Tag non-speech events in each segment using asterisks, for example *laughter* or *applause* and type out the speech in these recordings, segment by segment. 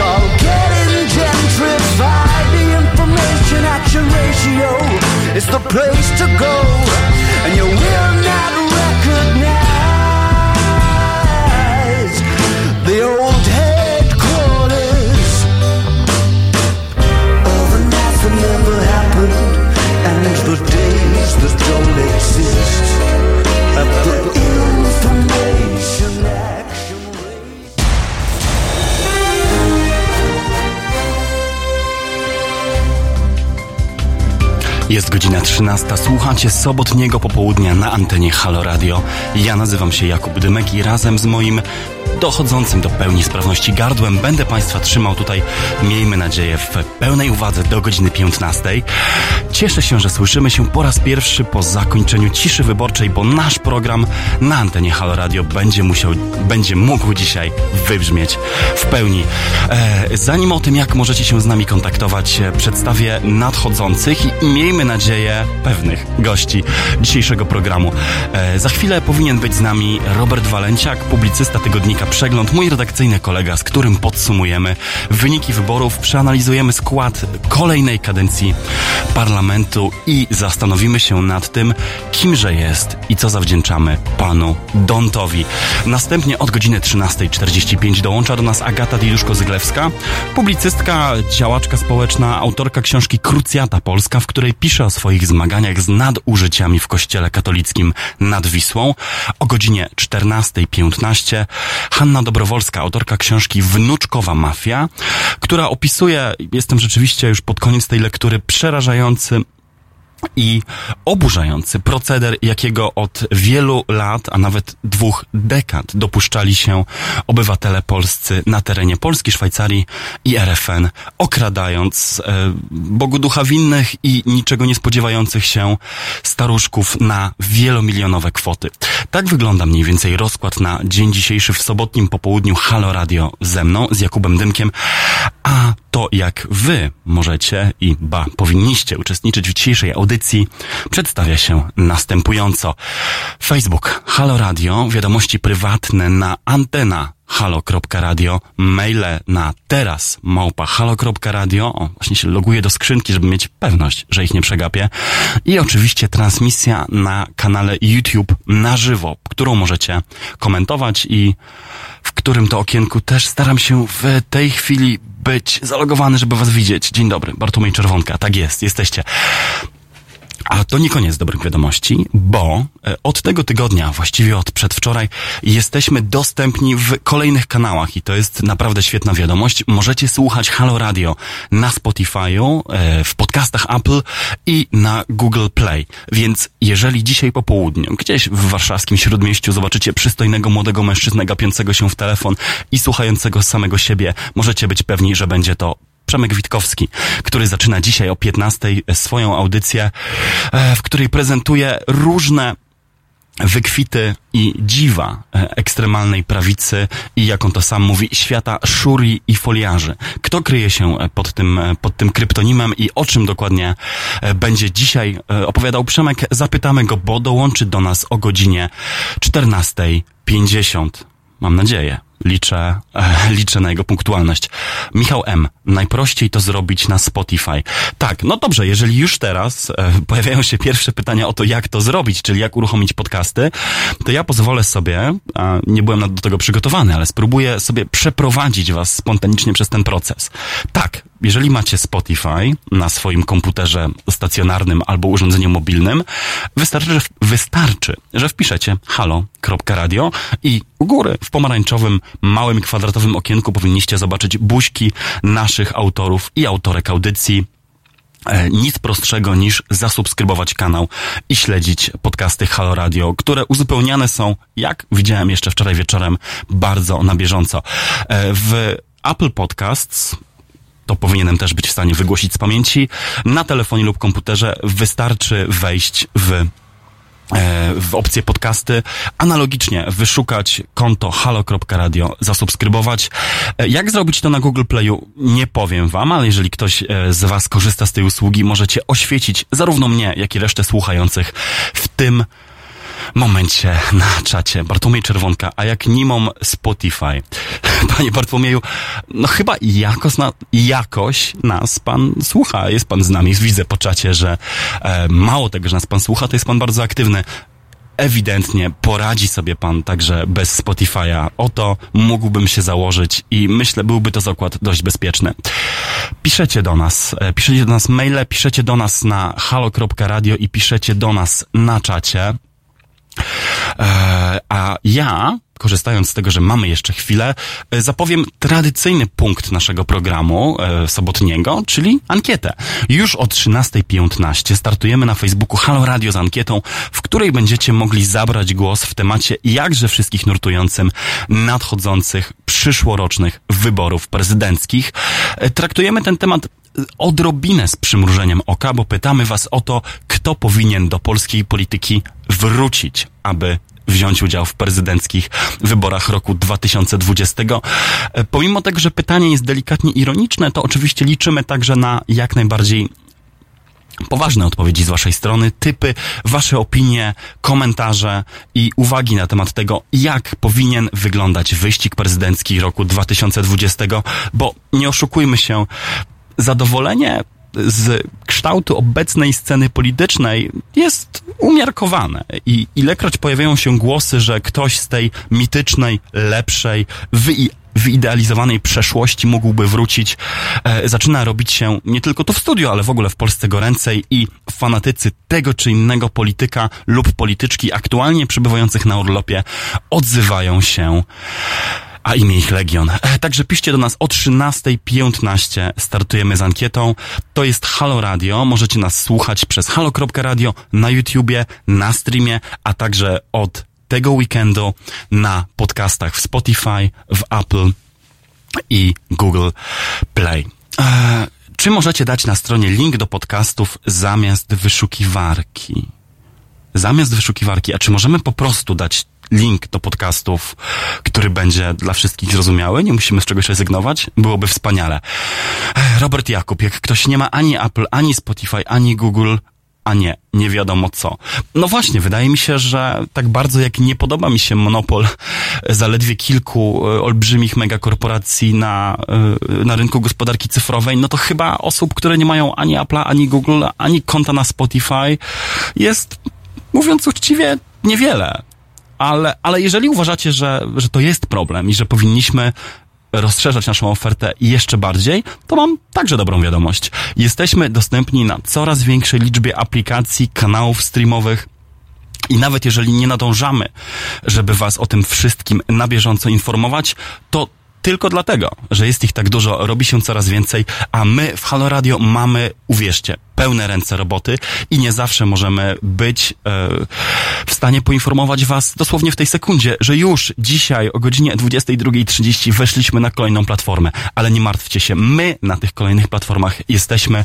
All getting gentrified. The information action ratio is the place to go, and you will not Jest godzina 13. Słuchacie sobotniego popołudnia na antenie Halo Radio. Ja nazywam się Jakub Dymek i razem z moim dochodzącym do pełni sprawności gardłem będę Państwa trzymał tutaj, miejmy nadzieję, w pełnej uwadze do godziny 15. Cieszę się, że słyszymy się po raz pierwszy po zakończeniu ciszy wyborczej, bo nasz program na antenie Halo Radio będzie musiał, będzie mógł dzisiaj wybrzmieć w pełni. E, zanim o tym, jak możecie się z nami kontaktować, e, przedstawię nadchodzących i miejmy nadzieję pewnych gości dzisiejszego programu. E, za chwilę powinien być z nami Robert Walenciak, publicysta tygodnika Przegląd, mój redakcyjny kolega, z którym podsumujemy wyniki wyborów, przeanalizujemy skład kolejnej kadencji parlamentu i zastanowimy się nad tym, kimże jest i co zawdzięczamy panu Dontowi. Następnie od godziny 13.45 dołącza do nas Agata Diluszko-Zyglewska, publicystka, działaczka społeczna, autorka książki Krucjata Polska, w której pisze o swoich zmaganiach z nadużyciami w kościele katolickim nad Wisłą. O godzinie 14.15 Hanna Dobrowolska, autorka książki Wnuczkowa Mafia, która opisuje, jestem rzeczywiście już pod koniec tej lektury, przerażający i oburzający proceder, jakiego od wielu lat, a nawet dwóch dekad dopuszczali się obywatele polscy na terenie Polski, Szwajcarii i RFN, okradając e, Bogu ducha winnych i niczego nie spodziewających się staruszków na wielomilionowe kwoty. Tak wygląda mniej więcej rozkład na dzień dzisiejszy w sobotnim popołudniu Halo Radio ze mną, z Jakubem Dymkiem, a to jak wy możecie i ba, powinniście uczestniczyć w dzisiejszej audycji przedstawia się następująco. Facebook Halo Radio, wiadomości prywatne na antena halo.radio, maile na teraz małpa halo.radio, o, właśnie się loguję do skrzynki, żeby mieć pewność, że ich nie przegapię i oczywiście transmisja na kanale YouTube na żywo, którą możecie komentować i w którym to okienku też staram się w tej chwili być zalogowany, żeby was widzieć. Dzień dobry, Bartłomiej Czerwonka, tak jest, jesteście. A to nie koniec dobrych wiadomości, bo e, od tego tygodnia, właściwie od przedwczoraj, jesteśmy dostępni w kolejnych kanałach i to jest naprawdę świetna wiadomość. Możecie słuchać Halo Radio na Spotify'u, e, w podcastach Apple i na Google Play. Więc jeżeli dzisiaj po południu, gdzieś w warszawskim śródmieściu zobaczycie przystojnego młodego mężczyznę gapiącego się w telefon i słuchającego samego siebie, możecie być pewni, że będzie to Przemek Witkowski, który zaczyna dzisiaj o 15 swoją audycję, e, w której prezentuje różne wykwity i dziwa e, ekstremalnej prawicy i jak on to sam mówi, świata szuri i foliarzy. Kto kryje się e, pod tym, pod tym kryptonimem i o czym dokładnie będzie dzisiaj opowiadał Przemek? Zapytamy go, bo dołączy do nas o godzinie 14.50. Mam nadzieję liczę, *laughs* liczę na jego punktualność. Michał M. Najprościej to zrobić na Spotify. Tak, no dobrze, jeżeli już teraz e, *laughs* pojawiają się pierwsze pytania o to, jak to zrobić, czyli jak uruchomić podcasty, to ja pozwolę sobie, nie byłem do tego przygotowany, ale spróbuję sobie przeprowadzić was spontanicznie przez ten proces. Tak, jeżeli macie Spotify na swoim komputerze stacjonarnym albo urządzeniu mobilnym, wystarczy, że, wystarczy, że wpiszecie halo.radio i u góry w pomarańczowym, małym kwadratowym okienku powinniście zobaczyć buźki naszych autorów i autorek audycji. E, nic prostszego niż zasubskrybować kanał i śledzić podcasty Halo Radio, które uzupełniane są, jak widziałem jeszcze wczoraj wieczorem, bardzo na bieżąco. E, w Apple Podcasts to powinienem też być w stanie wygłosić z pamięci. Na telefonie lub komputerze wystarczy wejść w w opcję podcasty, analogicznie wyszukać konto halo.radio, zasubskrybować. E, jak zrobić to na Google Playu, nie powiem wam, ale jeżeli ktoś e, z was korzysta z tej usługi, możecie oświecić zarówno mnie, jak i resztę słuchających w tym momencie na czacie. Bartłomiej Czerwonka, a jak nimom Spotify. *laughs* panie Bartłomieju, no chyba jakoś, na, jakoś nas pan słucha. Jest pan z nami, widzę po czacie, że e, mało tego, że nas pan słucha, to jest pan bardzo aktywny ewidentnie poradzi sobie pan także bez Spotify'a. Oto mógłbym się założyć i myślę, byłby to zakład dość bezpieczny. Piszecie do nas, e, piszecie do nas maile, piszecie do nas na halo.radio i piszecie do nas na czacie. E, a ja korzystając z tego, że mamy jeszcze chwilę, e, zapowiem tradycyjny punkt naszego programu e, sobotniego, czyli ankietę. Już o 13.15 startujemy na Facebooku Halo Radio z ankietą, w której będziecie mogli zabrać głos w temacie jakże wszystkich nurtującym nadchodzących przyszłorocznych wyborów prezydenckich. E, traktujemy ten temat odrobinę z przymrużeniem oka, bo pytamy Was o to, kto powinien do polskiej polityki wrócić, aby wziąć udział w prezydenckich wyborach roku 2020. E, pomimo tego, że pytanie jest delikatnie ironiczne, to oczywiście liczymy także na jak najbardziej poważne odpowiedzi z Waszej strony, typy, Wasze opinie, komentarze i uwagi na temat tego, jak powinien wyglądać wyścig prezydencki roku 2020, bo nie oszukujmy się, zadowolenie z kształtu obecnej sceny politycznej jest umiarkowane. I ilekroć pojawiają się głosy, że ktoś z tej mitycznej, lepszej, wy wyidealizowanej przeszłości mógłby wrócić, e, zaczyna robić się nie tylko tu w studio, ale w ogóle w Polsce goręcej i fanatycy tego czy innego polityka lub polityczki aktualnie przebywających na urlopie odzywają się a imię ich Legion. E, także piszcie do nas o 13.15. Startujemy z ankietą. To jest Halo Radio. Możecie nas słuchać przez halo.radio na YouTubie, na streamie, a także od tego weekendu na podcastach w Spotify, w Apple i Google Play. E, czy możecie dać na stronie link do podcastów zamiast wyszukiwarki? Zamiast wyszukiwarki, a czy możemy po prostu dać link do podcastów, który będzie dla wszystkich zrozumiały. Nie musimy z czegoś rezygnować. Byłoby wspaniale. Robert Jakub, jak ktoś nie ma ani Apple, ani Spotify, ani Google, a nie, nie wiadomo co. No właśnie, wydaje mi się, że tak bardzo jak nie podoba mi się monopol *laughs* zaledwie kilku e, olbrzymich megakorporacji na, e, na rynku gospodarki cyfrowej, no to chyba osób, które nie mają ani Apple'a, ani Google, ani konta na Spotify jest, mówiąc uczciwie, niewiele ale, ale jeżeli uważacie, że, że to jest problem i że powinniśmy rozszerzać naszą ofertę jeszcze bardziej, to mam także dobrą wiadomość. Jesteśmy dostępni na coraz większej liczbie aplikacji, kanałów streamowych, i nawet jeżeli nie nadążamy, żeby Was o tym wszystkim na bieżąco informować, to tylko dlatego, że jest ich tak dużo, robi się coraz więcej, a my w Halo Radio mamy, uwierzcie, pełne ręce roboty i nie zawsze możemy być e, w stanie poinformować Was dosłownie w tej sekundzie, że już dzisiaj o godzinie 22.30 weszliśmy na kolejną platformę. Ale nie martwcie się, my na tych kolejnych platformach jesteśmy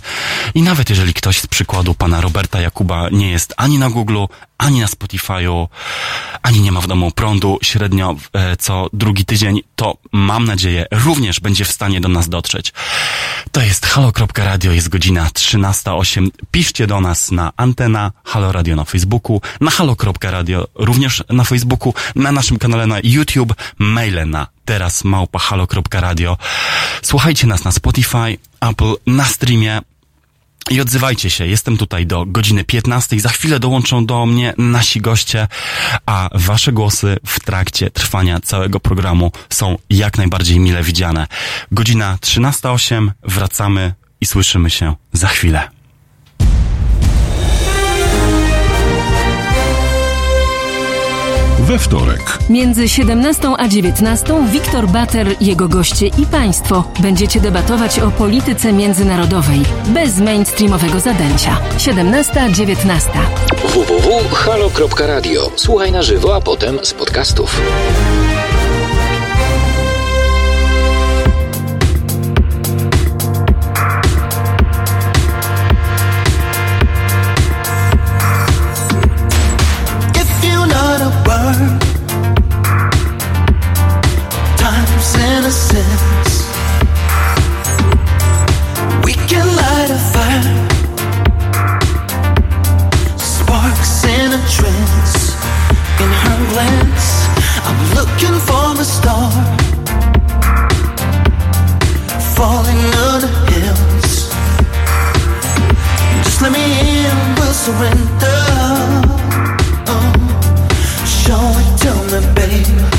i nawet jeżeli ktoś z przykładu pana Roberta Jakuba nie jest ani na Google, ani na Spotify'u, ani nie ma w domu prądu średnio e, co drugi tydzień, to mam nadzieję również będzie w stanie do nas dotrzeć. To jest halo.radio, jest godzina 13.08. Piszcie do nas na antena Halo Radio na Facebooku, na halo.radio również na Facebooku, na naszym kanale na YouTube, maile na teraz małpa halo.radio. Słuchajcie nas na Spotify, Apple, na streamie, i odzywajcie się, jestem tutaj do godziny 15. Za chwilę dołączą do mnie nasi goście, a wasze głosy w trakcie trwania całego programu są jak najbardziej mile widziane. Godzina 13.08, wracamy i słyszymy się za chwilę. We wtorek. Między 17 a 19 Wiktor Bater, jego goście i państwo będziecie debatować o polityce międzynarodowej bez mainstreamowego zadęcia. 17-19. www.halo.radio. Słuchaj na żywo, a potem z podcastów. We can light a fire, sparks in a trance. In her glance, I'm looking for a star falling hills. Just let me in, we'll surrender. Oh, show it to me, babe.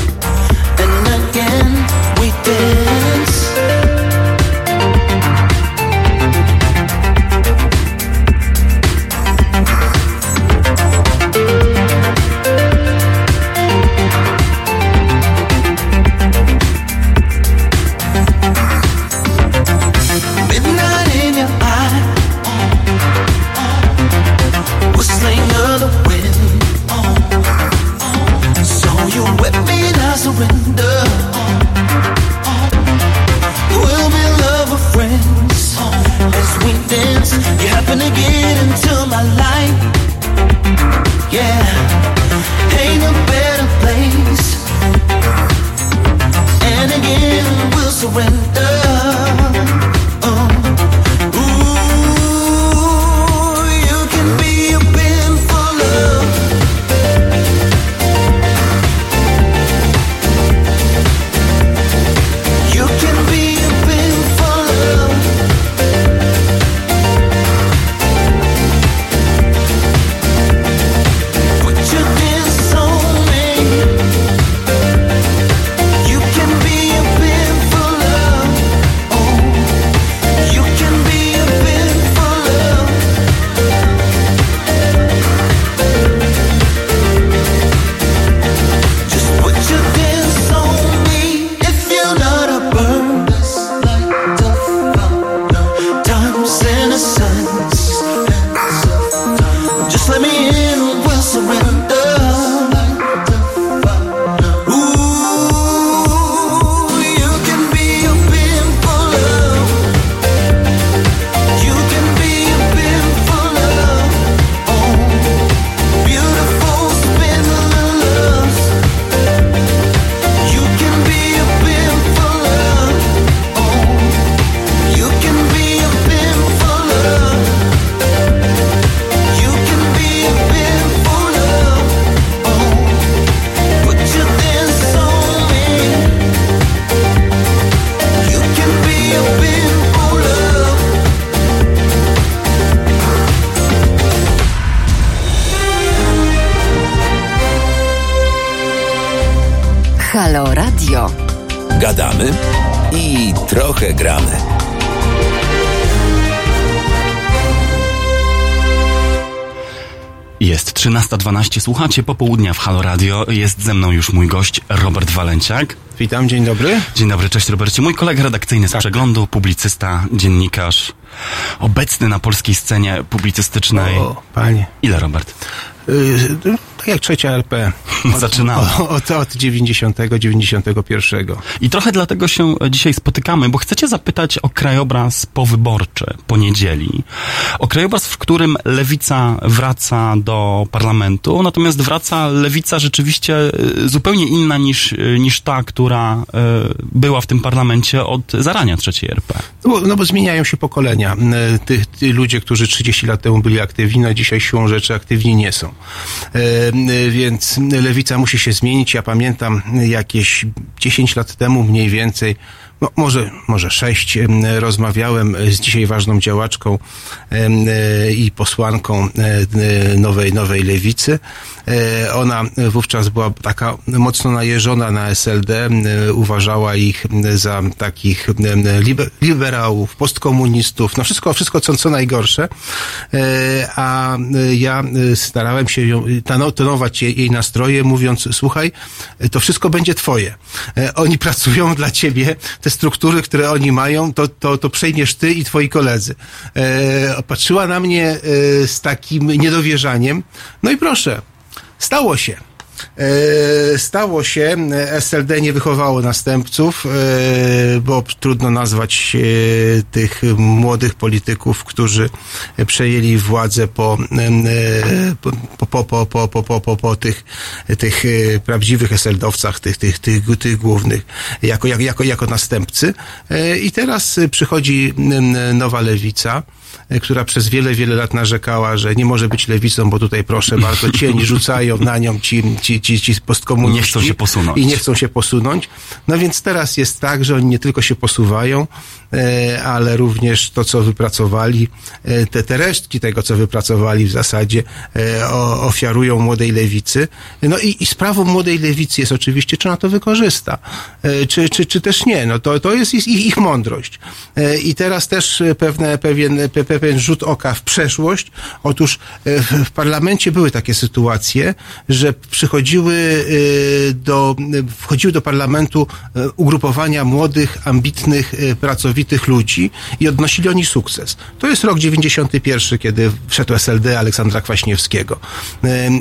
Dance. You happen to get into my life, yeah. Ain't a better place. And again we'll surrender. 13.12, słuchacie popołudnia w Halo Radio. Jest ze mną już mój gość Robert Walenciak. Witam, dzień dobry. Dzień dobry, cześć Robercie. Mój kolega redakcyjny z przeglądu, publicysta, dziennikarz, obecny na polskiej scenie publicystycznej. O, panie. Ile, Robert? Y, tak jak trzecia. *laughs* Zaczynała. Od, od, od 90, 91. I trochę dlatego się dzisiaj spotykamy, bo chcecie zapytać o krajobraz powyborczy po niedzieli. O krajobraz, w którym lewica wraca do parlamentu, natomiast wraca lewica rzeczywiście y, zupełnie inna niż, y, niż ta, która y, była w tym parlamencie od zarania trzeciej RP. No, bo- no bo zmieniają się pokolenia. Y, Ty, ty ludzie, którzy 30 lat temu byli aktywni, no dzisiaj siłą rzeczy aktywni nie są. E, Więc lewica musi się zmienić. Ja pamiętam jakieś 10 lat temu mniej więcej, no może, może 6, rozmawiałem z dzisiaj ważną działaczką e, i posłanką e, e, nowej, nowej lewicy. Ona wówczas była taka mocno najeżona na SLD, uważała ich za takich liberałów, postkomunistów, no wszystko, wszystko co, co najgorsze. A ja starałem się ją, tonować jej, jej nastroje, mówiąc, słuchaj, to wszystko będzie twoje. Oni pracują dla ciebie, te struktury, które oni mają, to, to, to przejmiesz ty i twoi koledzy. E, Patrzyła na mnie e, z takim niedowierzaniem. No i proszę, stało się. E, stało się, e, SLD nie wychowało następców, e, bo trudno nazwać tych młodych polityków, którzy przejęli władzę po, po, po, po, po, po, po, po tych, tych prawdziwych SLD-owcach, tych, tych, tych, tych głównych, jako, jako, jako następcy. I teraz przychodzi nowa lewica która przez wiele, wiele lat narzekała, że nie może być lewicą, bo tutaj proszę bardzo, *laughs* cień rzucają na nią ci, ci, ci, ci postkomuniści. Nie chcą się posunąć. I nie chcą się posunąć. No więc teraz jest tak, że oni nie tylko się posuwają, e, ale również to, co wypracowali, e, te, te resztki tego, co wypracowali w zasadzie e, ofiarują młodej lewicy. No i, i sprawą młodej lewicy jest oczywiście, czy ona to wykorzysta, czy, czy, czy też nie. No to, to jest ich, ich mądrość. I teraz też pewne, pewien, pe, pewien rzut oka w przeszłość. Otóż e, w, parlamencie były takie sytuacje, że przychodziły e, do, wchodziły do parlamentu e, ugrupowania młodych, ambitnych, pracowitych ludzi i odnosili oni sukces. To jest rok 91, kiedy wszedł SLD Aleksandra Kwaśniewskiego.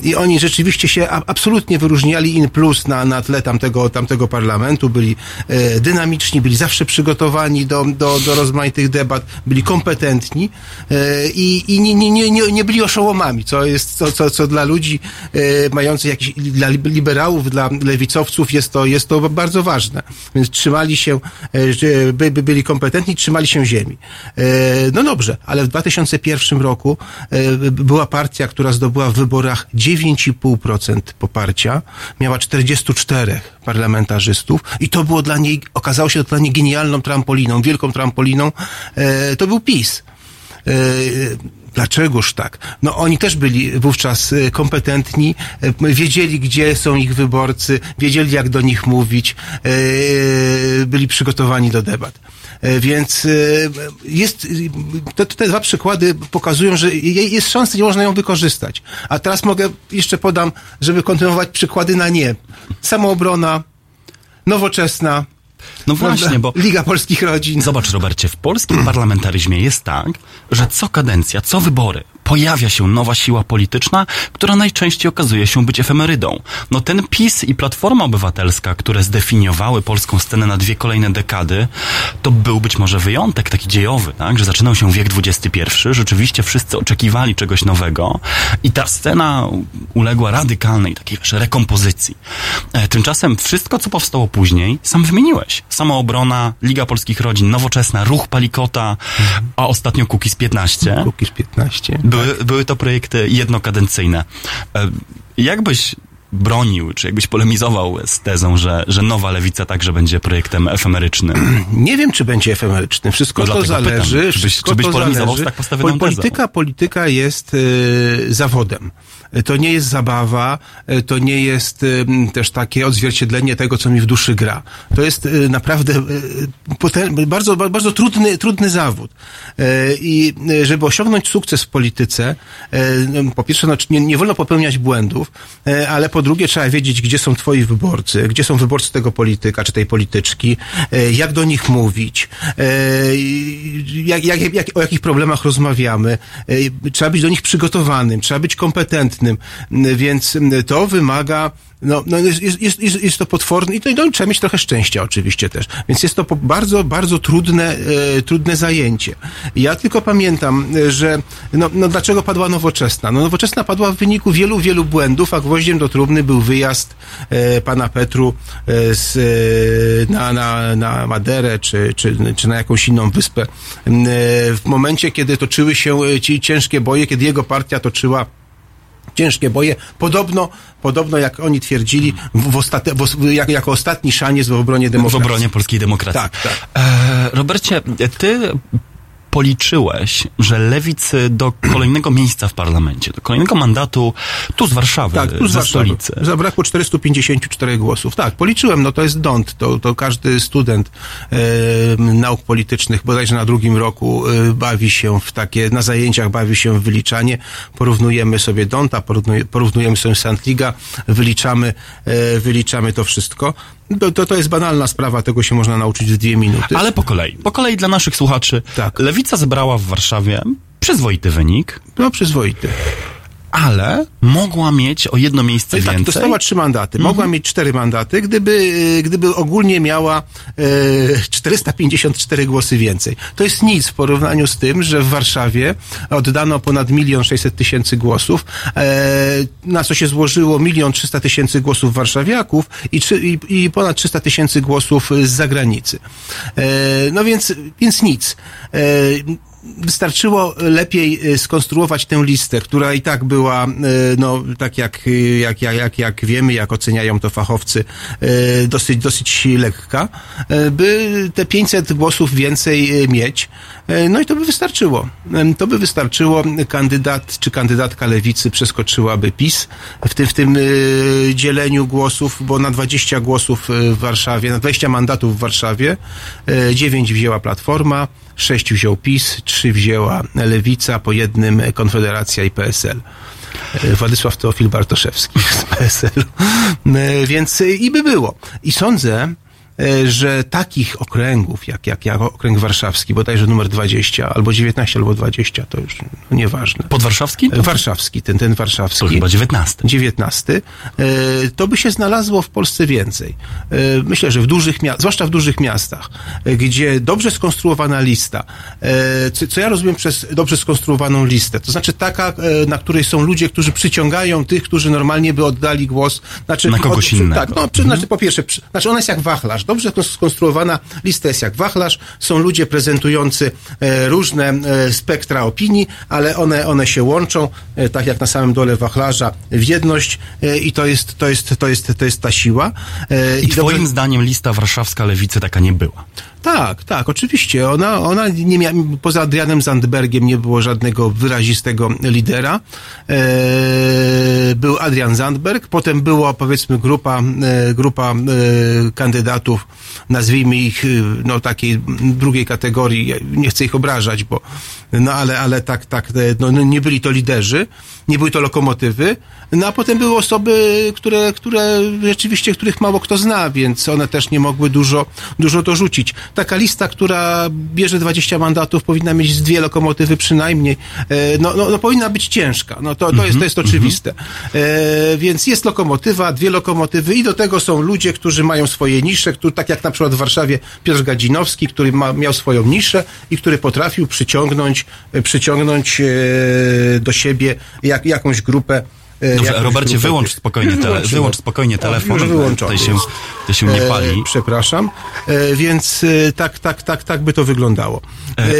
I oni rzeczywiście się absolutnie wyróżniali in plus na, na tle tamtego, tamtego parlamentu, byli dynamiczni, byli zawsze przygotowani do, do, do rozmaitych debat, byli kompetentni i, i nie, nie, nie, nie, byli oszołomami, co jest, co, co, co dla ludzi e, mających jakiś, dla lib- liberałów, dla lewicowców jest to, jest to bardzo ważne. Więc trzymali się, e, by, by byli kompetentni, trzymali się ziemi. E, No dobrze, ale w 2001 roku e, była partia, która zdobyła w wyborach 9,5% poparcia, miała 44 parlamentarzystów i to było dla niej, okazało się to dla niej genialną trampoliną, wielką trampoliną. E, To był PiS. E, Dlaczegoż tak? No oni też byli wówczas e, kompetentni, e, wiedzieli gdzie są ich wyborcy, wiedzieli jak do nich mówić, byli przygotowani do debat. Więc jest, te, te dwa przykłady pokazują, że je- jest szansa, nie można ją wykorzystać. A teraz mogę, jeszcze podam, żeby kontynuować przykłady na nie. Samoobrona, nowoczesna, No właśnie, bo Liga Polskich Rodzin. Zobacz, Robercie, w polskim parlamentaryzmie jest tak, że co kadencja, co wybory pojawia się nowa siła polityczna, która najczęściej okazuje się być efemerydą. No ten PiS i Platforma Obywatelska, które zdefiniowały polską scenę na dwie kolejne dekady, to był być może wyjątek taki dziejowy, tak? że zaczynał się wiek XXI, rzeczywiście wszyscy oczekiwali czegoś nowego i ta scena uległa radykalnej takiej wiesz, rekompozycji. E, Tymczasem wszystko, co powstało później, sam wymieniłeś. Samoobrona, Liga Polskich Rodzin, Nowoczesna, Ruch Palikota, a ostatnio Kukiz 15. Kukiz 15. Były, były to projekty jednokadencyjne. E, Jak byś bronił, czy jakbyś polemizował z tezą, że, że nowa lewica także będzie projektem efemerycznym? *clears throat* Nie wiem, czy będzie efemeryczny. Wszystko No to zależy. pytam, czy byś- wszystko czy byś polemizował zależy. z tak postawioną Pol- polityka, polityka jest e, zawodem. To nie jest zabawa, e, to nie jest też takie odzwierciedlenie tego, co mi w duszy gra. To jest e, naprawdę e, bardzo, ba- bardzo trudny, trudny zawód. I żeby osiągnąć sukces w polityce, no, po pierwsze, no, nie, nie wolno popełniać błędów, ale po drugie trzeba wiedzieć, gdzie są twoi wyborcy, gdzie są wyborcy tego polityka czy tej polityczki, jak do nich mówić, jak, jak, jak, o jakich problemach rozmawiamy. Trzeba być do nich przygotowanym, trzeba być kompetentnym, m, więc m, to wymaga no, no jest, jest, jest, jest, to potworne i to, no, trzeba mieć trochę szczęścia oczywiście też. Więc jest to bardzo, bardzo trudne, e, trudne zajęcie. Ja tylko pamiętam, że no, no dlaczego padła nowoczesna? No nowoczesna padła w wyniku wielu, wielu błędów, a gwoździem do trumny był wyjazd e, pana Petru e, z, e, na, na, na Maderę czy, czy, czy na jakąś inną wyspę. E, w momencie, kiedy toczyły się e, ci ciężkie boje, kiedy jego partia toczyła ciężkie boje. Podobno, podobno jak oni twierdzili, w, w ostate, w, jak, jako ostatni szaniec w obronie W demokracji. obronie polskiej demokracji. Tak, tak. E, Robercie, ty policzyłeś, że lewicy do kolejnego miejsca w parlamencie, do kolejnego mandatu tu z Warszawy, Tak, tu z ze Warszawy. stolicy. Zabrakło 454 głosów. Tak, policzyłem, no to jest dąd. To, to każdy student nauk politycznych, bodajże na drugim roku, e, bawi się w takie, na zajęciach bawi się w wyliczanie. Porównujemy sobie dąta, porównuje, porównujemy sobie Santliga, wyliczamy, e, wyliczamy to wszystko. To, to, to jest banalna sprawa, tego się można nauczyć w dwie minuty. Ale po kolei. Po kolei dla naszych słuchaczy. Tak. Lewica zebrała w Warszawie przyzwoity wynik, No, przyzwoity. Ale mogła mieć o jedno miejsce tak, więcej. dostała trzy mandaty. Mogła mieć cztery mandaty, gdyby, e, gdyby ogólnie miała e, 454 głosy więcej. To jest nic w porównaniu z tym, że w Warszawie oddano ponad milion sześćset tysięcy głosów, e, na co się złożyło milion trzysta tysięcy głosów warszawiaków i, i, i ponad 300 tysięcy głosów z zagranicy. E, no więc, więc nic. Wystarczyło lepiej e, skonstruować tę listę, która i tak była, e, no, tak jak, e, jak, jak, jak, jak wiemy, jak oceniają to fachowcy, dosyć, dosyć lekka, by te 500 głosów więcej mieć. No i to by wystarczyło. To by wystarczyło. Kandydat czy kandydatka lewicy przeskoczyłaby PiS w tym, w tym dzieleniu głosów, bo na 20 głosów w Warszawie, na 20 mandatów w Warszawie, 9 wzięła Platforma, 6 wziął PiS, 3 wzięła Lewica, po jednym Konfederacja i PSL. E, Władysław Teofil Bartoszewski z PSL. E, Więc e, i by było. I sądzę, że takich okręgów, jak, jak, jak okręg warszawski, bodajże numer 20, albo 19, albo 20, to już no, nieważne. Podwarszawski? E, Warszawski, ten, ten warszawski. To chyba 19. 19, e, to by się znalazło w Polsce więcej. E, Myślę, że w dużych miastach, zwłaszcza w dużych miastach, e, gdzie dobrze skonstruowana lista, e, co, ja rozumiem przez dobrze skonstruowaną listę, to znaczy taka, e, na której są ludzie, którzy przyciągają tych, którzy normalnie by oddali głos. Znaczy, Na kogoś innego. Tak, no, przy, znaczy po pierwsze, znaczy ona jest jak wachlarz. Dobrze skonstruowana lista jest jak wachlarz. Są ludzie prezentujący e, różne e, spektra opinii, ale one, one się łączą, e, tak jak na samym dole wachlarza, w jedność i to jest, to jest, to jest, to jest ta siła. E, I twoim dobrze- zdaniem lista warszawska lewicy taka nie była. Tak, tak, oczywiście. Ona, ona nie miała, poza Adrianem Zandbergiem nie było żadnego wyrazistego lidera. E, był Adrian Zandberg, potem była powiedzmy grupa, e, grupa e, kandydatów, nazwijmy ich e, no takiej drugiej kategorii, nie chcę ich obrażać, bo no ale, ale tak, tak, e, no, no, nie byli to liderzy, nie były to lokomotywy, no a potem były osoby, które, które rzeczywiście, których mało kto zna, więc one też nie mogły dużo, dużo dorzucić. Taka lista, która bierze 20 mandatów, powinna mieć z dwie lokomotywy przynajmniej, e, no, no, no powinna być ciężka, no to, to, jest, to jest oczywiste. E, więc jest lokomotywa, dwie lokomotywy i do tego są ludzie, którzy mają swoje nisze, którzy, tak jak na przykład w Warszawie Piotr Gadzinowski, który ma, miał swoją niszę i który potrafił przyciągnąć, przyciągnąć e, do siebie jak, jakąś grupę. E, Dobrze, Robercie, wyłącz spokojnie, tele, wyłącz spokojnie O, telefon. Wyłączony się, tutaj się nie pali. E, przepraszam. E, więc tak, tak, tak, tak by to wyglądało.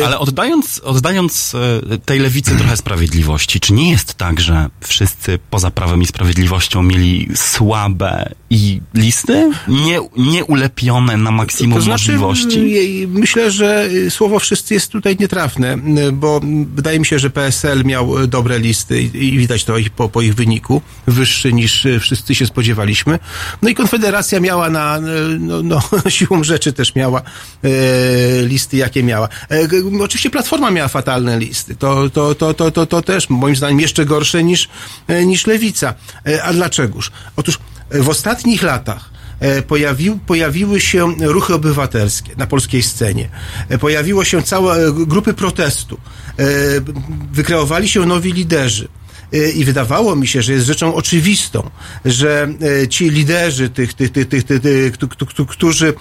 Ale oddając, oddając tej lewicy trochę sprawiedliwości, czy nie jest tak, że wszyscy poza Prawem i Sprawiedliwością mieli słabe i listy? Nie, nie ulepione na maksimum To znaczy, możliwości? myślę, że słowo wszyscy jest tutaj nietrafne, bo wydaje mi się, że PSL miał dobre listy i widać to po, po ich wyniku, wyższy niż y, wszyscy się spodziewaliśmy. No i Konfederacja miała na, y, no, no *laughs* siłą rzeczy też miała e, listy, jakie miała. E, oczywiście Platforma miała fatalne listy. To, to, to, to, to, to też moim zdaniem jeszcze gorsze niż, e, niż Lewica. E, a dlaczegoż? Otóż e, w ostatnich latach e, pojawił, pojawiły się ruchy obywatelskie na polskiej scenie. E, Pojawiło się całe e, grupy protestu. E, Wykreowali się nowi liderzy. E, I wydawało mi się, że jest rzeczą oczywistą, że e, ci liderzy, tych, tych, tych, tych, tych, tych któ- któ- któ- którzy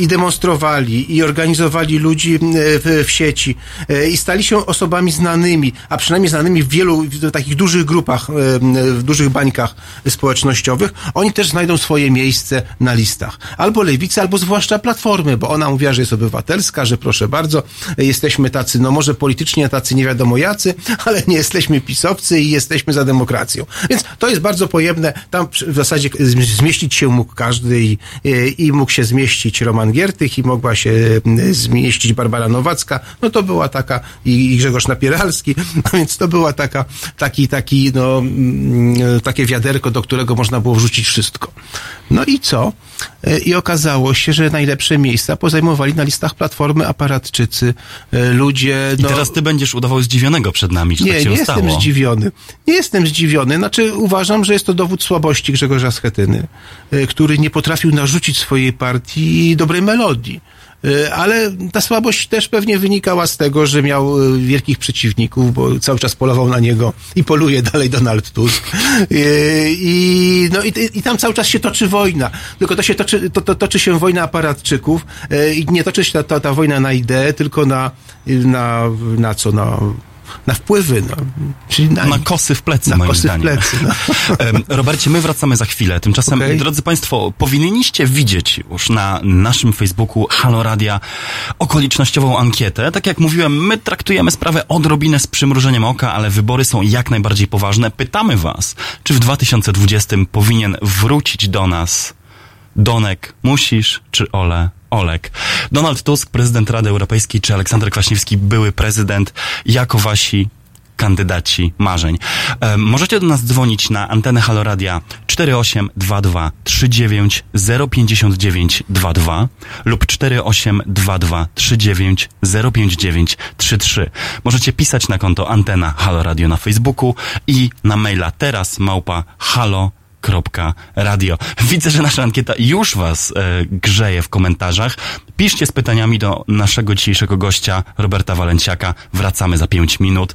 i demonstrowali, i organizowali ludzi w, sieci, e, i stali się osobami znanymi, a przynajmniej znanymi w wielu takich dużych grupach, em, w dużych bańkach społecznościowych, oni też znajdą swoje miejsce na listach. Albo lewicy, albo zwłaszcza platformy, bo ona mówiła, że jest obywatelska, że proszę bardzo, jesteśmy tacy, no może politycznie tacy nie wiadomo jacy, *laughs* ale nie jesteśmy pisowcy i jesteśmy za demokracją. Więc to jest bardzo pojemne. Tam w zasadzie zm- zmieścić się mógł każdy i, i, i mógł się zmieścić Roman Giertych i mogła się mm, zmieścić Barbara Nowacka. No to była taka i, i Grzegorz Napieralski. No *laughs* więc to była taka, taki, taki, no, mm, takie wiaderko, do którego można było wrzucić wszystko. No i co? E, I okazało się, że najlepsze miejsca pozajmowali na listach Platformy aparatczycy, e, ludzie... I no, teraz ty będziesz udawał zdziwionego przed nami, że nie, tak się nie stało. jestem zdziwiony. Nie jestem zdziwiony. Znaczy, uważam, że jest to dowód słabości Grzegorza Schetyny, y, który nie potrafił narzucić swojej partii dobrej melodii. Y, Ale ta słabość też pewnie wynikała z tego, że miał y, wielkich przeciwników, bo cały czas polował na niego i poluje dalej Donald Tusk. Y, I, no, i, i tam cały czas się toczy wojna. Tylko to się toczy, to, to, toczy się wojna aparatczyków i nie toczy się ta, ta, ta wojna na ideę, tylko na, na, na co? Na na wpływy, no, czyli na, Na kosy w plecy, na moim kosy w zdaniem. plecy. No. *laughs* Robercie, my wracamy za chwilę. Tymczasem, Okej. drodzy Państwo, powinniście widzieć już na naszym Facebooku Halo Radia okolicznościową ankietę. Tak jak mówiłem, my traktujemy sprawę odrobinę z przymrużeniem oka, ale wybory są jak najbardziej poważne. Pytamy Was, czy w 2020 powinien wrócić do nas Donek, musisz, czy Ole, Olek. Donald Tusk, prezydent Rady Europejskiej, czy Aleksander Kwaśniewski, były prezydent, jako wasi kandydaci marzeń. E, możecie do nas dzwonić na antenę Haloradia 4822 39 059 22 lub 4822 39 059 33. Możecie pisać na konto antena Halo Radio na Facebooku i na maila teraz małpa halo radio. Widzę, że nasza ankieta już Was e, grzeje w komentarzach. Piszcie z pytaniami do naszego dzisiejszego gościa, Roberta Walenciaka. Wracamy za 5 minut.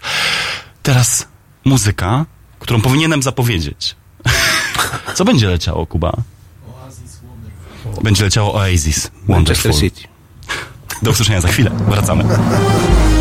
Teraz muzyka, którą powinienem zapowiedzieć. *laughs* Co będzie leciało, Kuba? Będzie leciało Oasis. Wonderful. Do usłyszenia za chwilę. Wracamy. *laughs*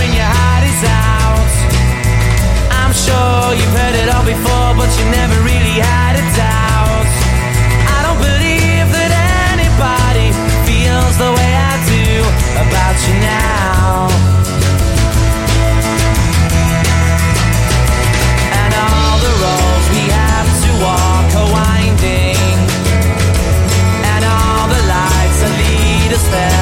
sure you've heard it all before, but you never really had a doubt. I don't believe that anybody feels the way I do about you now. And all the roads we have to walk are winding, and all the lights that lead us there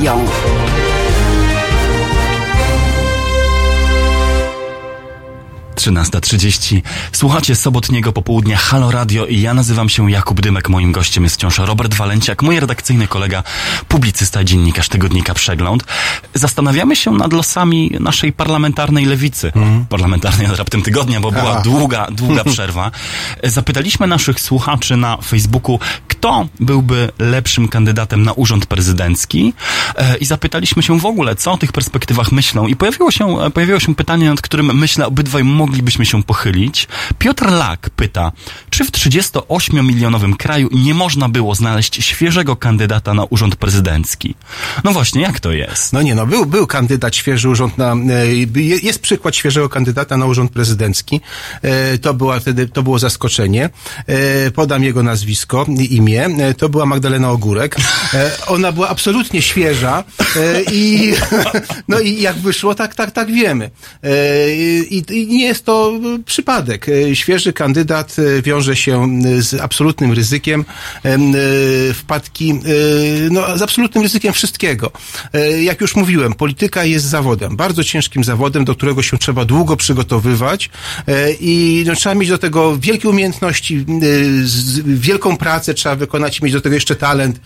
Young. 13.30. Słuchacie sobotniego popołudnia Halo Radio i ja nazywam się Jakub Dymek. Moim gościem jest wciąż Robert Walenciak, mój redakcyjny kolega, publicysta i dziennikarz tygodnika Przegląd. Zastanawiamy się nad losami naszej parlamentarnej lewicy. Mm. Parlamentarnej od raptem tygodnia, bo była długa, długa *laughs* przerwa. Zapytaliśmy naszych słuchaczy na Facebooku, kto byłby lepszym kandydatem na urząd prezydencki e, i zapytaliśmy się w ogóle, co o tych perspektywach myślą i pojawiło się, e, pojawiło się pytanie, nad którym myślę obydwaj mogą moglibyśmy się pochylić. Piotr Lak pyta, czy w 38-milionowym kraju nie można było znaleźć świeżego kandydata na urząd prezydencki? No właśnie, jak to jest? No nie, no był, był kandydat świeży urząd na, e, je- jest przykład świeżego kandydata na urząd prezydencki. E, To była wtedy, to było zaskoczenie. E, Podam jego nazwisko imię. To była Magdalena Ogórek. Ona była absolutnie świeża i, *laughs* no i jak wyszło, tak, tak, tak wiemy. I, i nie jest to e, przypadek. E, Świeży kandydat e, wiąże się z absolutnym ryzykiem em, wpadki, no, z absolutnym ryzykiem wszystkiego. Jak już mówiłem, polityka jest zawodem, bardzo ciężkim zawodem, do którego się trzeba długo przygotowywać i no, trzeba mieć do tego wielkie umiejętności, wielką pracę trzeba wykonać mieć do tego jeszcze talent.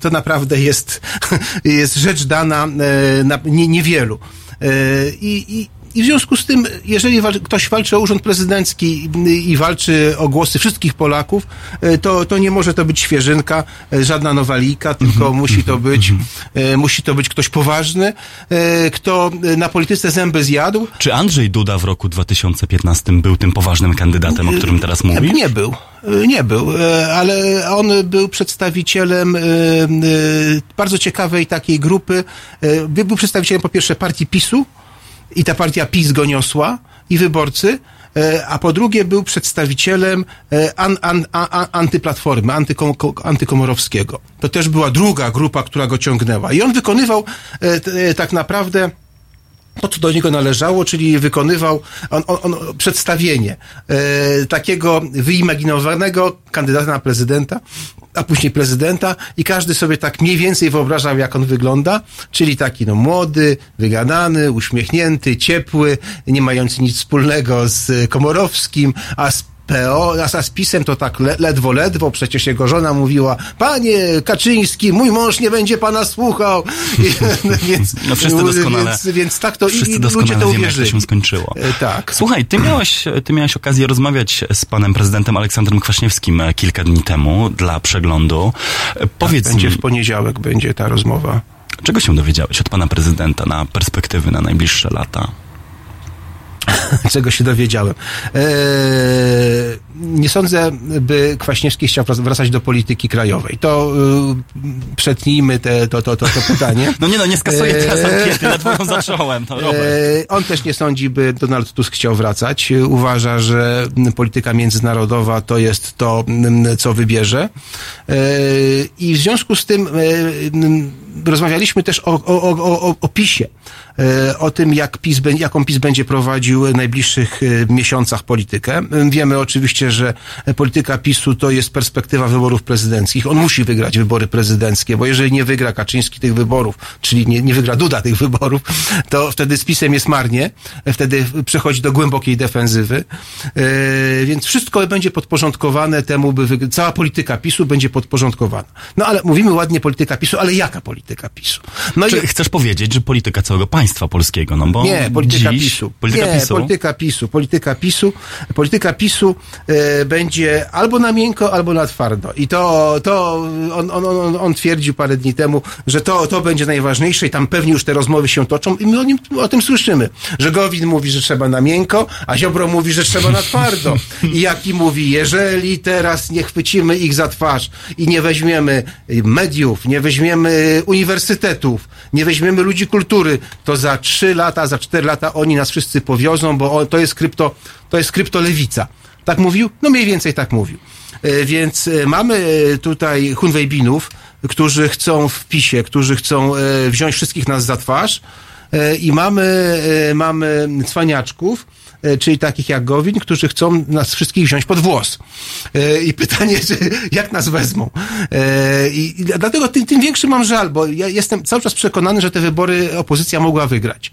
To naprawdę jest, *laughs* jest rzecz dana na nie- niewielu. I, i, i w związku z tym, jeżeli ktoś walczy o urząd prezydencki i, walczy o głosy wszystkich Polaków, e, to, to nie może to być świeżynka, e, żadna nowalika, tylko musi to być, e, musi to być ktoś poważny, kto na polityce zęby zjadł. Czy Andrzej Duda w roku 2015 był tym poważnym kandydatem, o którym teraz mówi? Nie był. Nie był, ale on był przedstawicielem bardzo ciekawej takiej grupy. Był przedstawicielem po pierwsze partii PiSu i ta partia PiS go niosła i wyborcy, e, a po drugie był przedstawicielem e, an, an, an, an, antyplatformy, antykom, ko- antykomorowskiego. To też była druga grupa, która go ciągnęła. I on wykonywał e, tak naprawdę to, co do niego należało, czyli wykonywał on, on, on przedstawienie e, takiego wyimaginowanego kandydata na prezydenta, a później prezydenta i każdy sobie tak mniej więcej wyobrażał, jak on wygląda, czyli taki no młody, wygadany, uśmiechnięty, ciepły, nie mający nic wspólnego z Komorowskim, a z PO, a z PiSem to tak le, ledwo, ledwo, przecież jego żona mówiła, panie Kaczyński, mój mąż nie będzie pana słuchał. *laughs* I, więc, No wszyscy doskonale, więc, więc tak to wszyscy i, i ludzie to wiemy, jak to się skończyło. E, Tak. Słuchaj, ty miałeś, ty miałeś okazję rozmawiać z panem prezydentem Aleksandrem Kwaśniewskim e, kilka dni temu dla przeglądu. E, Powiedz Będzie mi, w poniedziałek, będzie ta rozmowa. czego się dowiedziałeś od pana prezydenta na perspektywy na najbliższe lata? *laughs* czego się dowiedziałem. Eee, nie sądzę, by Kwaśniewski chciał wrac- wracać do polityki krajowej. To y, przetnijmy te, to, to, to, to pytanie. *laughs* No nie no, nie skasuję Eee. teraz ankiety, ledwo ją zacząłem. Eee, on też nie sądzi, by Donald Tusk chciał wracać. E, Uważa, że polityka międzynarodowa to jest to, co wybierze. I w związku z tym e, rozmawialiśmy też o, o, o, o, o PiSie. E, O tym, jak PiS, jaką PiS będzie prowadził w najbliższych e, miesiącach politykę. E, Wiemy oczywiście, że polityka PiSu to jest perspektywa wyborów prezydenckich. On musi wygrać wybory prezydenckie, bo jeżeli nie wygra Kaczyński tych wyborów, czyli nie, nie wygra Duda tych wyborów, to wtedy z PiSem jest marnie. Wtedy przechodzi do głębokiej defensywy. Więc wszystko będzie podporządkowane temu, by cała polityka PiSu będzie podporządkowana. No ale mówimy ładnie polityka PiSu, ale jaka polityka PiSu? No Czy chcesz powiedzieć, że polityka całego państwa polskiego, no bo nie, polityka dziś, PiSu. Polityka nie, PiSu. polityka PiSu. Polityka PiSu. Polityka PiSu e, będzie albo na miękko, albo na twardo. I to, to on, on, on, on twierdził parę dni temu, że to, to będzie najważniejsze i tam pewnie już te rozmowy się toczą i my o, nim, o tym słyszymy. Że Gowin mówi, że trzeba na miękko, a Ziobro mówi, że trzeba na twardo. I Jaki mówi, jeżeli teraz nie chwycimy ich za twarz i nie weźmiemy mediów, nie weźmiemy uniwersytetów, nie weźmiemy ludzi kultury, to za trzy lata, za cztery lata oni nas wszyscy powiozą, bo to jest krypto, to jest kryptolewica. Tak mówił? No mniej więcej tak mówił. E, Więc e, mamy e, tutaj Hunwejbinów, którzy chcą w PiSie, którzy chcą wziąć wszystkich nas za twarz i mamy, mamy cwaniaczków, czyli takich jak Gowin, którzy chcą nas wszystkich wziąć pod włos. E, I pytanie, *laughs* czy, jak nas wezmą. E, I, dlatego tym, tym większy mam żal, bo ja jestem cały czas przekonany, że te wybory opozycja mogła wygrać.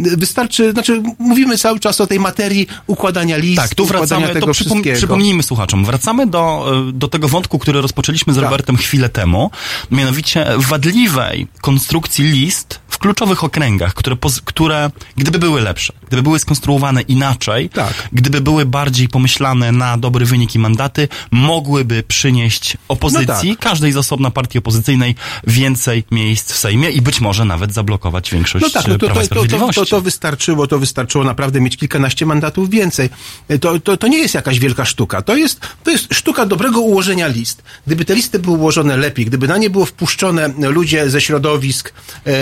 Wystarczy, znaczy mówimy cały czas o tej materii układania list, Tak, tu wracamy, tego to przypom- przypomnijmy słuchaczom, wracamy do, e, do tego wątku, który rozpoczęliśmy z Tak. Robertem chwilę temu, mianowicie wadliwej konstrukcji list w kluczowych okręgach, które, które gdyby były lepsze, gdyby były skonstruowane inaczej, Tak. gdyby były bardziej pomyślane na dobry wynik i mandaty, mogłyby przynieść opozycji, No tak. każdej z osobna partii opozycyjnej, więcej miejsc w Sejmie i być może nawet zablokować większość No tak, no to, Prawa to, to, to, to wystarczyło, to wystarczyło naprawdę mieć kilkanaście mandatów więcej. To, to, to nie jest jakaś wielka sztuka. To jest, to jest sztuka dobrego ułożenia list. Gdyby te listy były ułożone lepiej, gdyby na nie było wpuszczone ludzie ze środowisk e,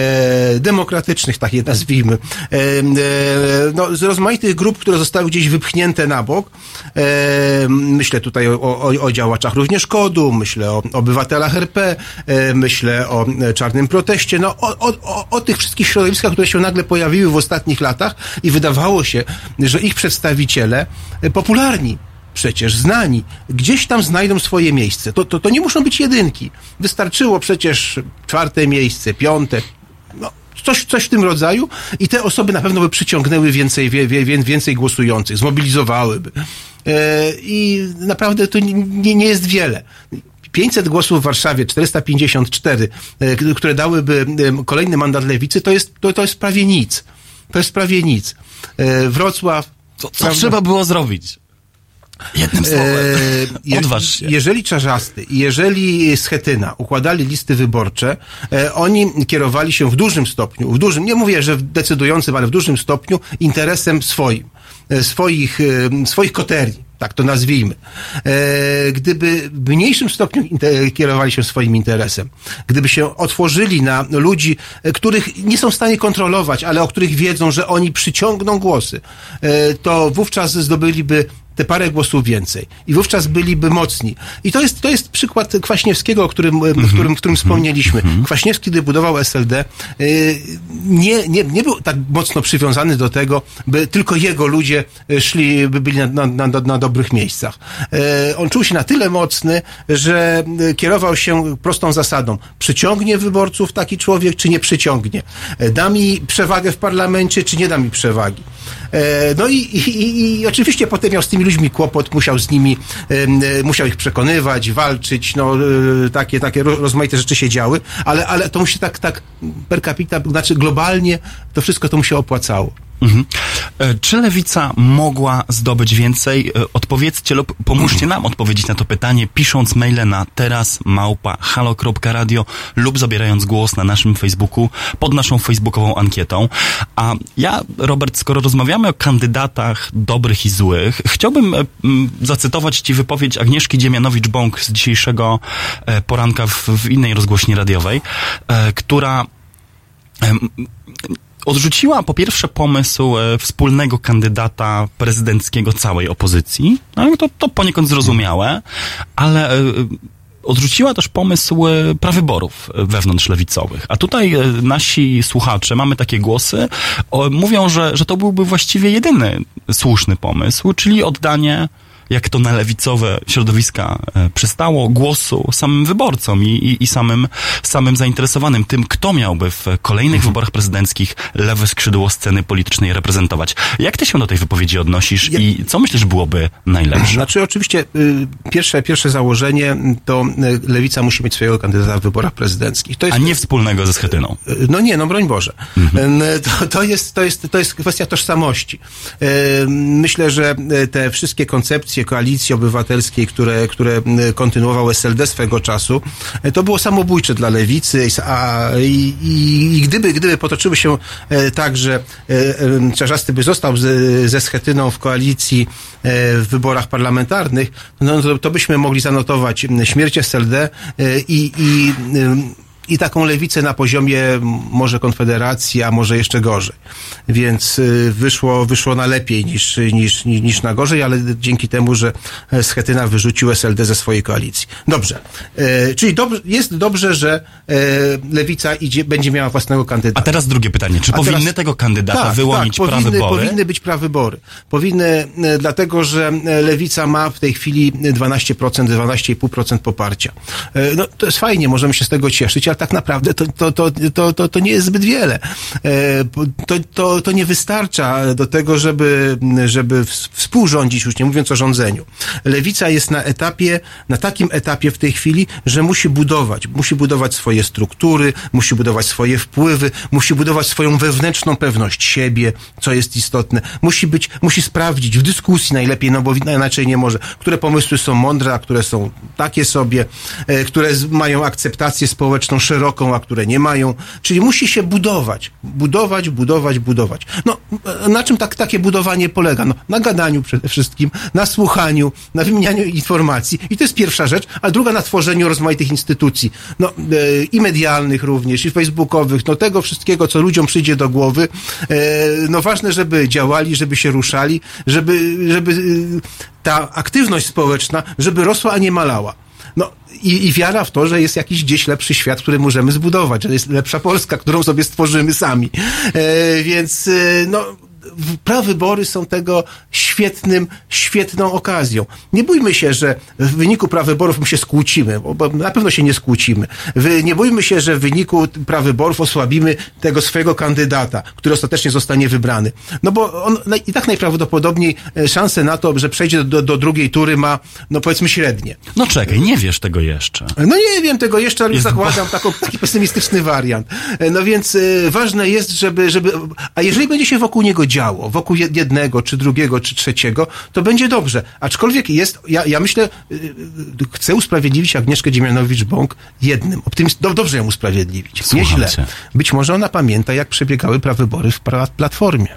demokratycznych, tak je nazwijmy, e, e, no, z rozmaitych grup, które zostały gdzieś wypchnięte na bok. E, myślę tutaj o, o, o działaczach również KODU, myślę o obywatelach RP, myślę o czarnym proteście, no o, o, o, tych wszystkich środowiskach, które się nagle pojawiły w ostatnich latach i wydawało się, że ich przedstawiciele, popularni, przecież znani, gdzieś tam znajdą swoje miejsce. To, to, to nie muszą być jedynki. Wystarczyło przecież czwarte miejsce, piąte, no, coś, coś w tym rodzaju i te osoby na pewno by przyciągnęły więcej, wie, wie, więcej głosujących, zmobilizowałyby. E, I naprawdę to nie, nie jest wiele. 500 głosów w Warszawie, 454, e, które dałyby kolejny mandat lewicy, to jest, to, to jest prawie nic. To jest prawie nic. E, Wrocław. Co, co prawda? trzeba było zrobić? Jednym słowem. E, Odważ się. Jeżeli Czarzasty jeżeli Schetyna układali listy wyborcze, e, oni kierowali się w dużym stopniu, w dużym, nie mówię, że w decydującym, ale w dużym stopniu interesem swoim, e, swoich, swoich koterii. Tak to nazwijmy. Gdyby w mniejszym stopniu kierowali się swoim interesem, gdyby się otworzyli na ludzi, których nie są w stanie kontrolować, ale o których wiedzą, że oni przyciągną głosy, to wówczas zdobyliby te parę głosów więcej. I wówczas byliby mocni. I to jest, to jest przykład Kwaśniewskiego, o którym, Mhm. w którym, którym wspomnieliśmy. Kwaśniewski, gdy budował SLD, y, nie, nie, nie był tak mocno przywiązany do tego, by tylko jego ludzie y, szli, by byli na, na, na, na dobrych miejscach. On czuł się na tyle mocny, że kierował się prostą zasadą. Przyciągnie wyborców taki człowiek, czy nie przyciągnie? Da mi przewagę w parlamencie, czy nie da mi przewagi? E, No i, i, i, oczywiście potem miał z tymi ludźmi kłopot, musiał z nimi, e, musiał ich przekonywać, walczyć, no e, takie, takie ro- rozmaite rzeczy się działy, ale, ale to mu się tak, tak per capita, znaczy globalnie to wszystko to mu się opłacało. Mhm. E, Czy lewica mogła zdobyć więcej? E, Odpowiedzcie lub pomóżcie nam odpowiedzieć na to pytanie, pisząc maile na teraz małpa halo.radio lub zabierając głos na naszym Facebooku pod naszą facebookową ankietą. A ja, Robert, skoro rozmawiamy o kandydatach dobrych i złych, chciałbym e, zacytować Ci wypowiedź Agnieszki Dziemianowicz-Bąk z dzisiejszego poranka w, w innej rozgłośni radiowej, która odrzuciła po pierwsze pomysł e, wspólnego kandydata prezydenckiego całej opozycji. No, to, to poniekąd zrozumiałe, ale e, odrzuciła też pomysł e, prawyborów wewnątrzlewicowych. A tutaj nasi słuchacze, mamy takie głosy, mówią, że, że to byłby właściwie jedyny słuszny pomysł, czyli oddanie jak to na lewicowe środowiska e, przystało, głosu samym wyborcom i, i, i samym, samym zainteresowanym tym, kto miałby w kolejnych wyborach prezydenckich lewe skrzydło sceny politycznej reprezentować. Jak ty się do tej wypowiedzi odnosisz Ja- i co myślisz byłoby najlepsze? Znaczy oczywiście y, pierwsze, pierwsze założenie to y, lewica musi mieć swojego kandydata w wyborach prezydenckich. Jest A nie wspólnego ze Schetyną. No nie, no broń Boże. Mhm. To, to, jest, to, jest, to jest kwestia tożsamości. Myślę, że te wszystkie koncepcje koalicji obywatelskiej, które, które m, kontynuował SLD swego czasu, e, to było samobójcze dla lewicy, a, i, i, i gdyby, gdyby potoczyły się e, tak, że e, Czarzasty by został z, ze Schetyną w koalicji w wyborach parlamentarnych, no to, to byśmy mogli zanotować śmierć SLD i, i i taką lewicę na poziomie może Konfederacji, a może jeszcze gorzej. Więc y, wyszło, wyszło na lepiej niż, niż, niż, na gorzej, ale dzięki temu, że e, Schetyna wyrzucił SLD ze swojej koalicji. Dobrze. E, czyli dobrze, jest dobrze, że e, lewica idzie, będzie miała własnego A kandydata. teraz drugie pytanie. Czy A powinny teraz- tego kandydata wyłonić tak, powinny, prawybory? powinny być prawybory. Powinny, e, dlatego że lewica ma w tej chwili 12%, 12,5% poparcia. No, to jest fajnie, możemy się z tego cieszyć, tak naprawdę to, to, to, to, to, to nie jest zbyt wiele. E, To, to, to nie wystarcza do tego, żeby, żeby ws- współrządzić, już nie mówiąc o rządzeniu. Lewica jest na etapie, na takim etapie w tej chwili, że musi budować. Musi budować swoje struktury, musi budować swoje wpływy, musi budować swoją wewnętrzną pewność siebie, co jest istotne. Musi być, musi sprawdzić w dyskusji najlepiej, no bo inaczej nie może, które pomysły są mądre, a które są takie sobie, e, które mają akceptację społeczną szeroką, a które nie mają. Czyli musi się budować. Budować, budować, budować. No, e, na czym tak, takie budowanie polega? No, na gadaniu przede wszystkim, na słuchaniu, na wymienianiu informacji. I to jest pierwsza rzecz. A druga na tworzeniu rozmaitych instytucji. No, e, i medialnych również, i facebookowych. No, tego wszystkiego, co ludziom przyjdzie do głowy. E, no, ważne, żeby działali, żeby się ruszali, żeby, żeby e, ta aktywność społeczna, żeby rosła, a nie malała. No i, i wiara w to, że jest jakiś gdzieś lepszy świat, który możemy zbudować, że jest lepsza Polska, którą sobie stworzymy sami. E, więc e, no. Prawybory są tego świetnym, świetną okazją. Nie bójmy się, że w wyniku prawyborów my się skłócimy, bo, na pewno się nie skłócimy. Nie bójmy się, że w wyniku prawyborów osłabimy tego swojego kandydata, który ostatecznie zostanie wybrany. No bo on i tak najprawdopodobniej e, szanse na to, że przejdzie do, do drugiej tury ma, no powiedzmy średnie. No czekaj, nie wiesz tego jeszcze. No nie wiem tego jeszcze, ale Jest zakładam taką, taki pesymistyczny wariant. E, No więc e, ważne jest, żeby, żeby, a jeżeli będzie się wokół niego działo, wokół jed- jednego, czy drugiego, czy trzeciego, to będzie dobrze. Aczkolwiek jest, ja, ja myślę, e, e, chcę usprawiedliwić Agnieszkę Dziemianowicz-Bąk jednym. Optymist, do, dobrze ją usprawiedliwić. Słucham Nieźle. cię. Być może ona pamięta, jak przebiegały prawybory w pra, Platformie.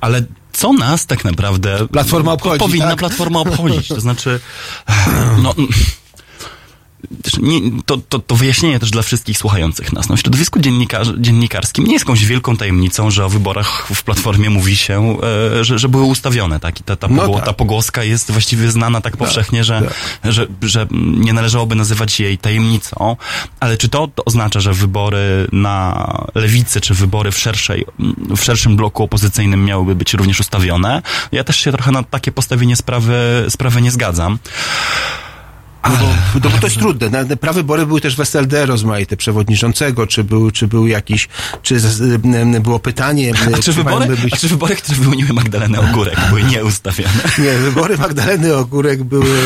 Ale co nas tak naprawdę Platforma obchodzi, powinna tak? platforma obchodzić? To znaczy, *laughs* no, nie, to, to, to wyjaśnienie też dla wszystkich słuchających nas. No, w środowisku dziennikar, dziennikarskim nie jest jakąś wielką tajemnicą, że o wyborach w Platformie mówi się, e, że, że były ustawione. Tak? I ta, ta, No pogło, tak. ta pogłoska jest właściwie znana tak powszechnie, że, że, że nie należałoby nazywać jej tajemnicą. Ale czy to, to oznacza, że wybory na lewicy, czy wybory w, szerszej, w szerszym bloku opozycyjnym miałyby być również ustawione? Ja też się trochę na takie postawienie sprawy, sprawy nie zgadzam. No bo, no bo to jest trudne. Prawybory były też w SLD rozmaite przewodniczącego, czy był, czy był jakiś, czy z, było pytanie, A czy, wybory, być... a czy wybory, które wyłoniły Magdalenę Ogórek, były nieustawione? *laughs* Nie, wybory Magdaleny Ogórek były,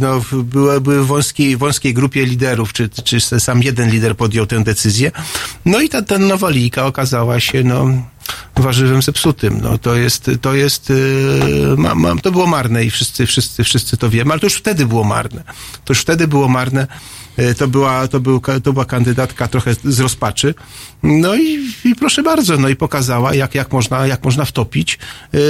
no, były, były w wąskiej, wąskiej grupie liderów, czy, czy sam jeden lider podjął tę decyzję. No i ta, ta Nowalika okazała się, no, warzywem zepsutym. No, to jest, to jest, ma, ma, to było marne i wszyscy, wszyscy, wszyscy to wiemy, ale to już wtedy było marne. To już wtedy było marne. Yy, To była, to, był, to była kandydatka trochę z rozpaczy. No i, i proszę bardzo, no i pokazała, jak, jak, można, jak można wtopić yy,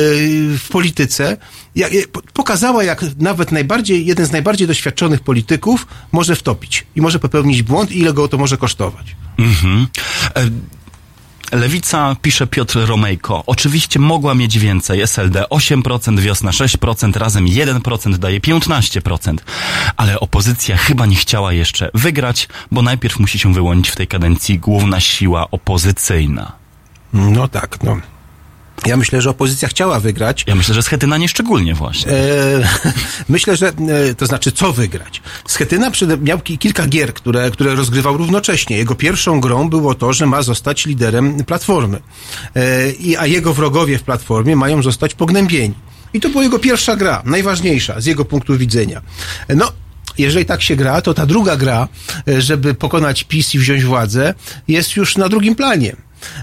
w polityce. Jak, jak- po- pokazała, jak nawet najbardziej, jeden z najbardziej doświadczonych polityków może wtopić i może popełnić błąd i ile go to może kosztować. Mhm. E, Lewica, pisze Piotr Romejko. Oczywiście mogła mieć więcej. SLD 8%, wiosna 6%, razem 1% daje 15%. Ale opozycja chyba nie chciała jeszcze wygrać, bo najpierw musi się wyłonić w tej kadencji główna siła opozycyjna. No tak, no. Ja myślę, że opozycja chciała wygrać. Ja myślę, że Schetyna nie szczególnie właśnie. E, *laughs* myślę, że e, to znaczy co wygrać. Schetyna miał ki- kilka gier, które, które rozgrywał równocześnie. Jego pierwszą grą było to, że ma zostać liderem Platformy. E, i, a jego wrogowie w Platformie mają zostać pognębieni. I to była jego pierwsza gra, najważniejsza z jego punktu widzenia. E, No, jeżeli tak się gra, to ta druga gra, e, żeby pokonać PiS i wziąć władzę, jest już na drugim planie.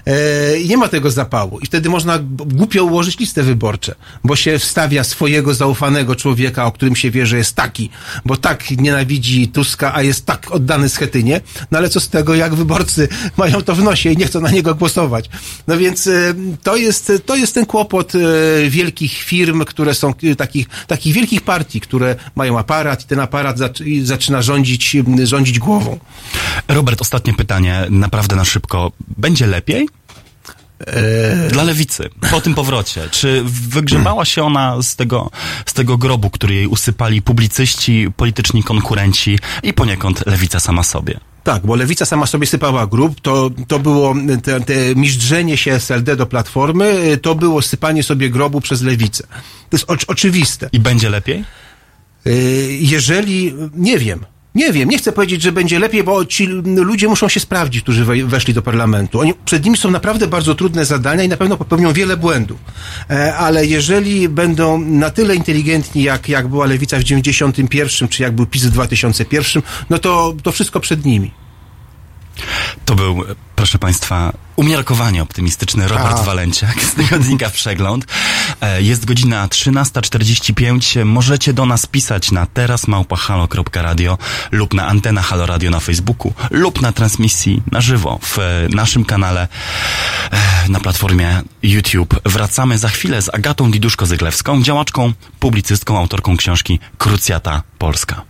E, I nie ma tego zapału. I wtedy można głupio ułożyć listę wyborcze, bo się wstawia swojego zaufanego człowieka, o którym się wie, że jest taki, bo tak nienawidzi Tuska, a jest tak oddany Schetynie. No ale co z tego, jak wyborcy mają to w nosie i nie chcą na niego głosować. No więc e, to jest, to jest ten kłopot e, wielkich firm, które są e, takich, takich wielkich partii, które mają aparat i ten aparat zaczyna rządzić, rządzić głową. Robert, ostatnie pytanie, naprawdę na szybko. Będzie lepiej? Dla lewicy, po tym powrocie. Czy wygrzebała się ona z tego, z tego grobu, który jej usypali publicyści, polityczni konkurenci i poniekąd lewica sama sobie? Tak, bo lewica sama sobie sypała grób, to, to było te, te miżdżenie się SLD do Platformy, to było sypanie sobie grobu przez lewicę. To jest oczy- oczywiste. I będzie lepiej? Y, Jeżeli, nie wiem, nie wiem, nie chcę powiedzieć, że będzie lepiej, bo ci ludzie muszą się sprawdzić, którzy we- weszli do parlamentu. Oni, przed nimi są naprawdę bardzo trudne zadania i na pewno popełnią wiele błędów. E, Ale jeżeli będą na tyle inteligentni, jak, jak była lewica w 91, czy jak był PiS w 2001, no to, to wszystko przed nimi. To był, proszę Państwa, umiarkowanie optymistyczny Robert A. Walenciak z tygodnika Przegląd. E, Jest godzina 13.45. Możecie do nas pisać na terasmałpahalo.radio lub na antena Halo Radio na Facebooku lub na transmisji na żywo w e, naszym kanale e, na platformie YouTube. Wracamy za chwilę z Agatą Diduszko-Zyglewską, działaczką, publicystką, autorką książki Krucjata Polska.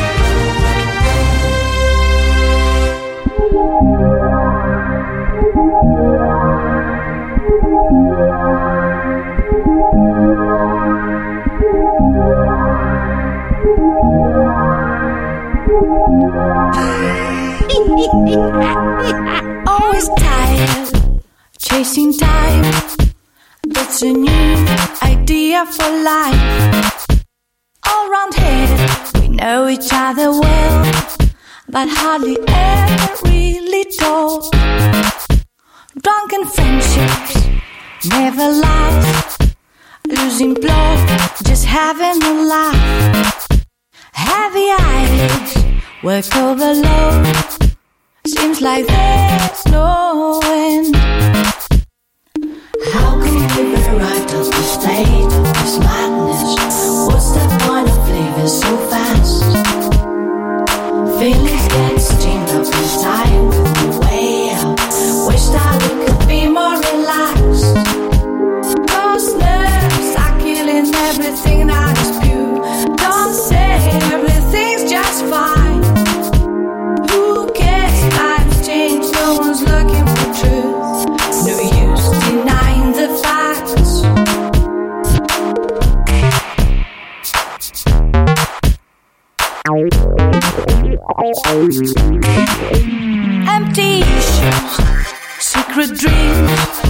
Always tired, chasing time. That's a new idea for life. All round here, we know each other well, but hardly ever really talk. Drunken friendships never last. Losing plot, just having a laugh. Heavy eyes, work overload. Seems like there's no end. How can we get right of the state of this madness? What's the point of living so fast? Feelings Empty secret dreams.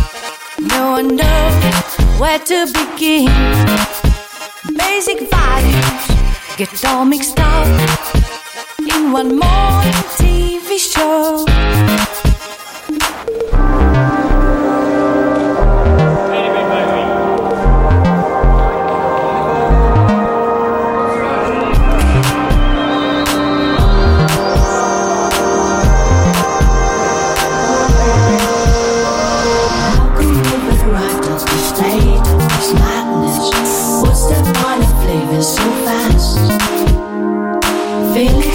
No one knows where to begin. Basic values get all mixed up in one more TV show. Madness? What's the point of living so fast? Feelings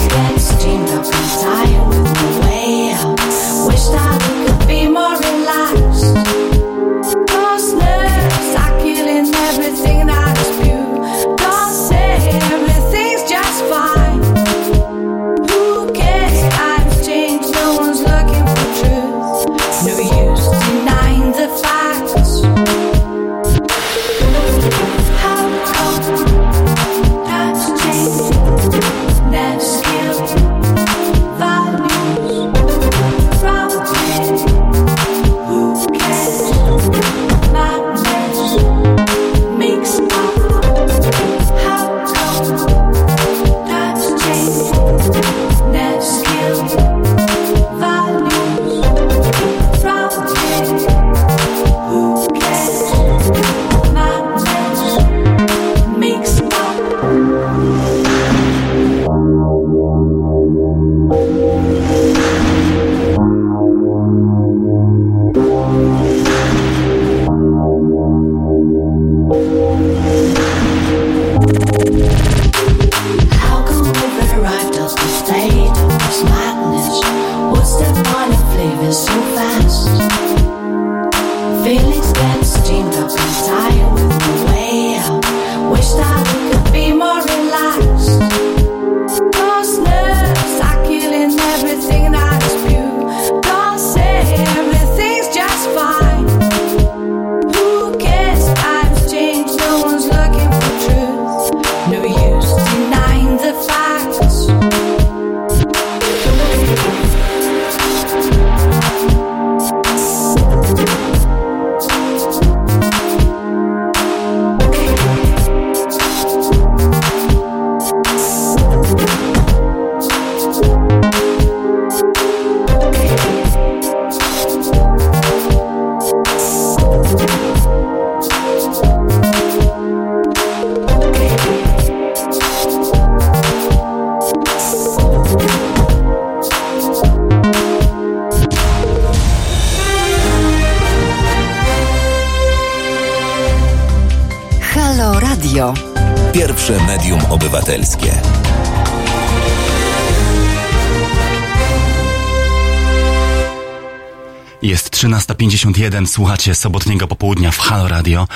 13.51, słuchacie sobotniego popołudnia w Halo Radio.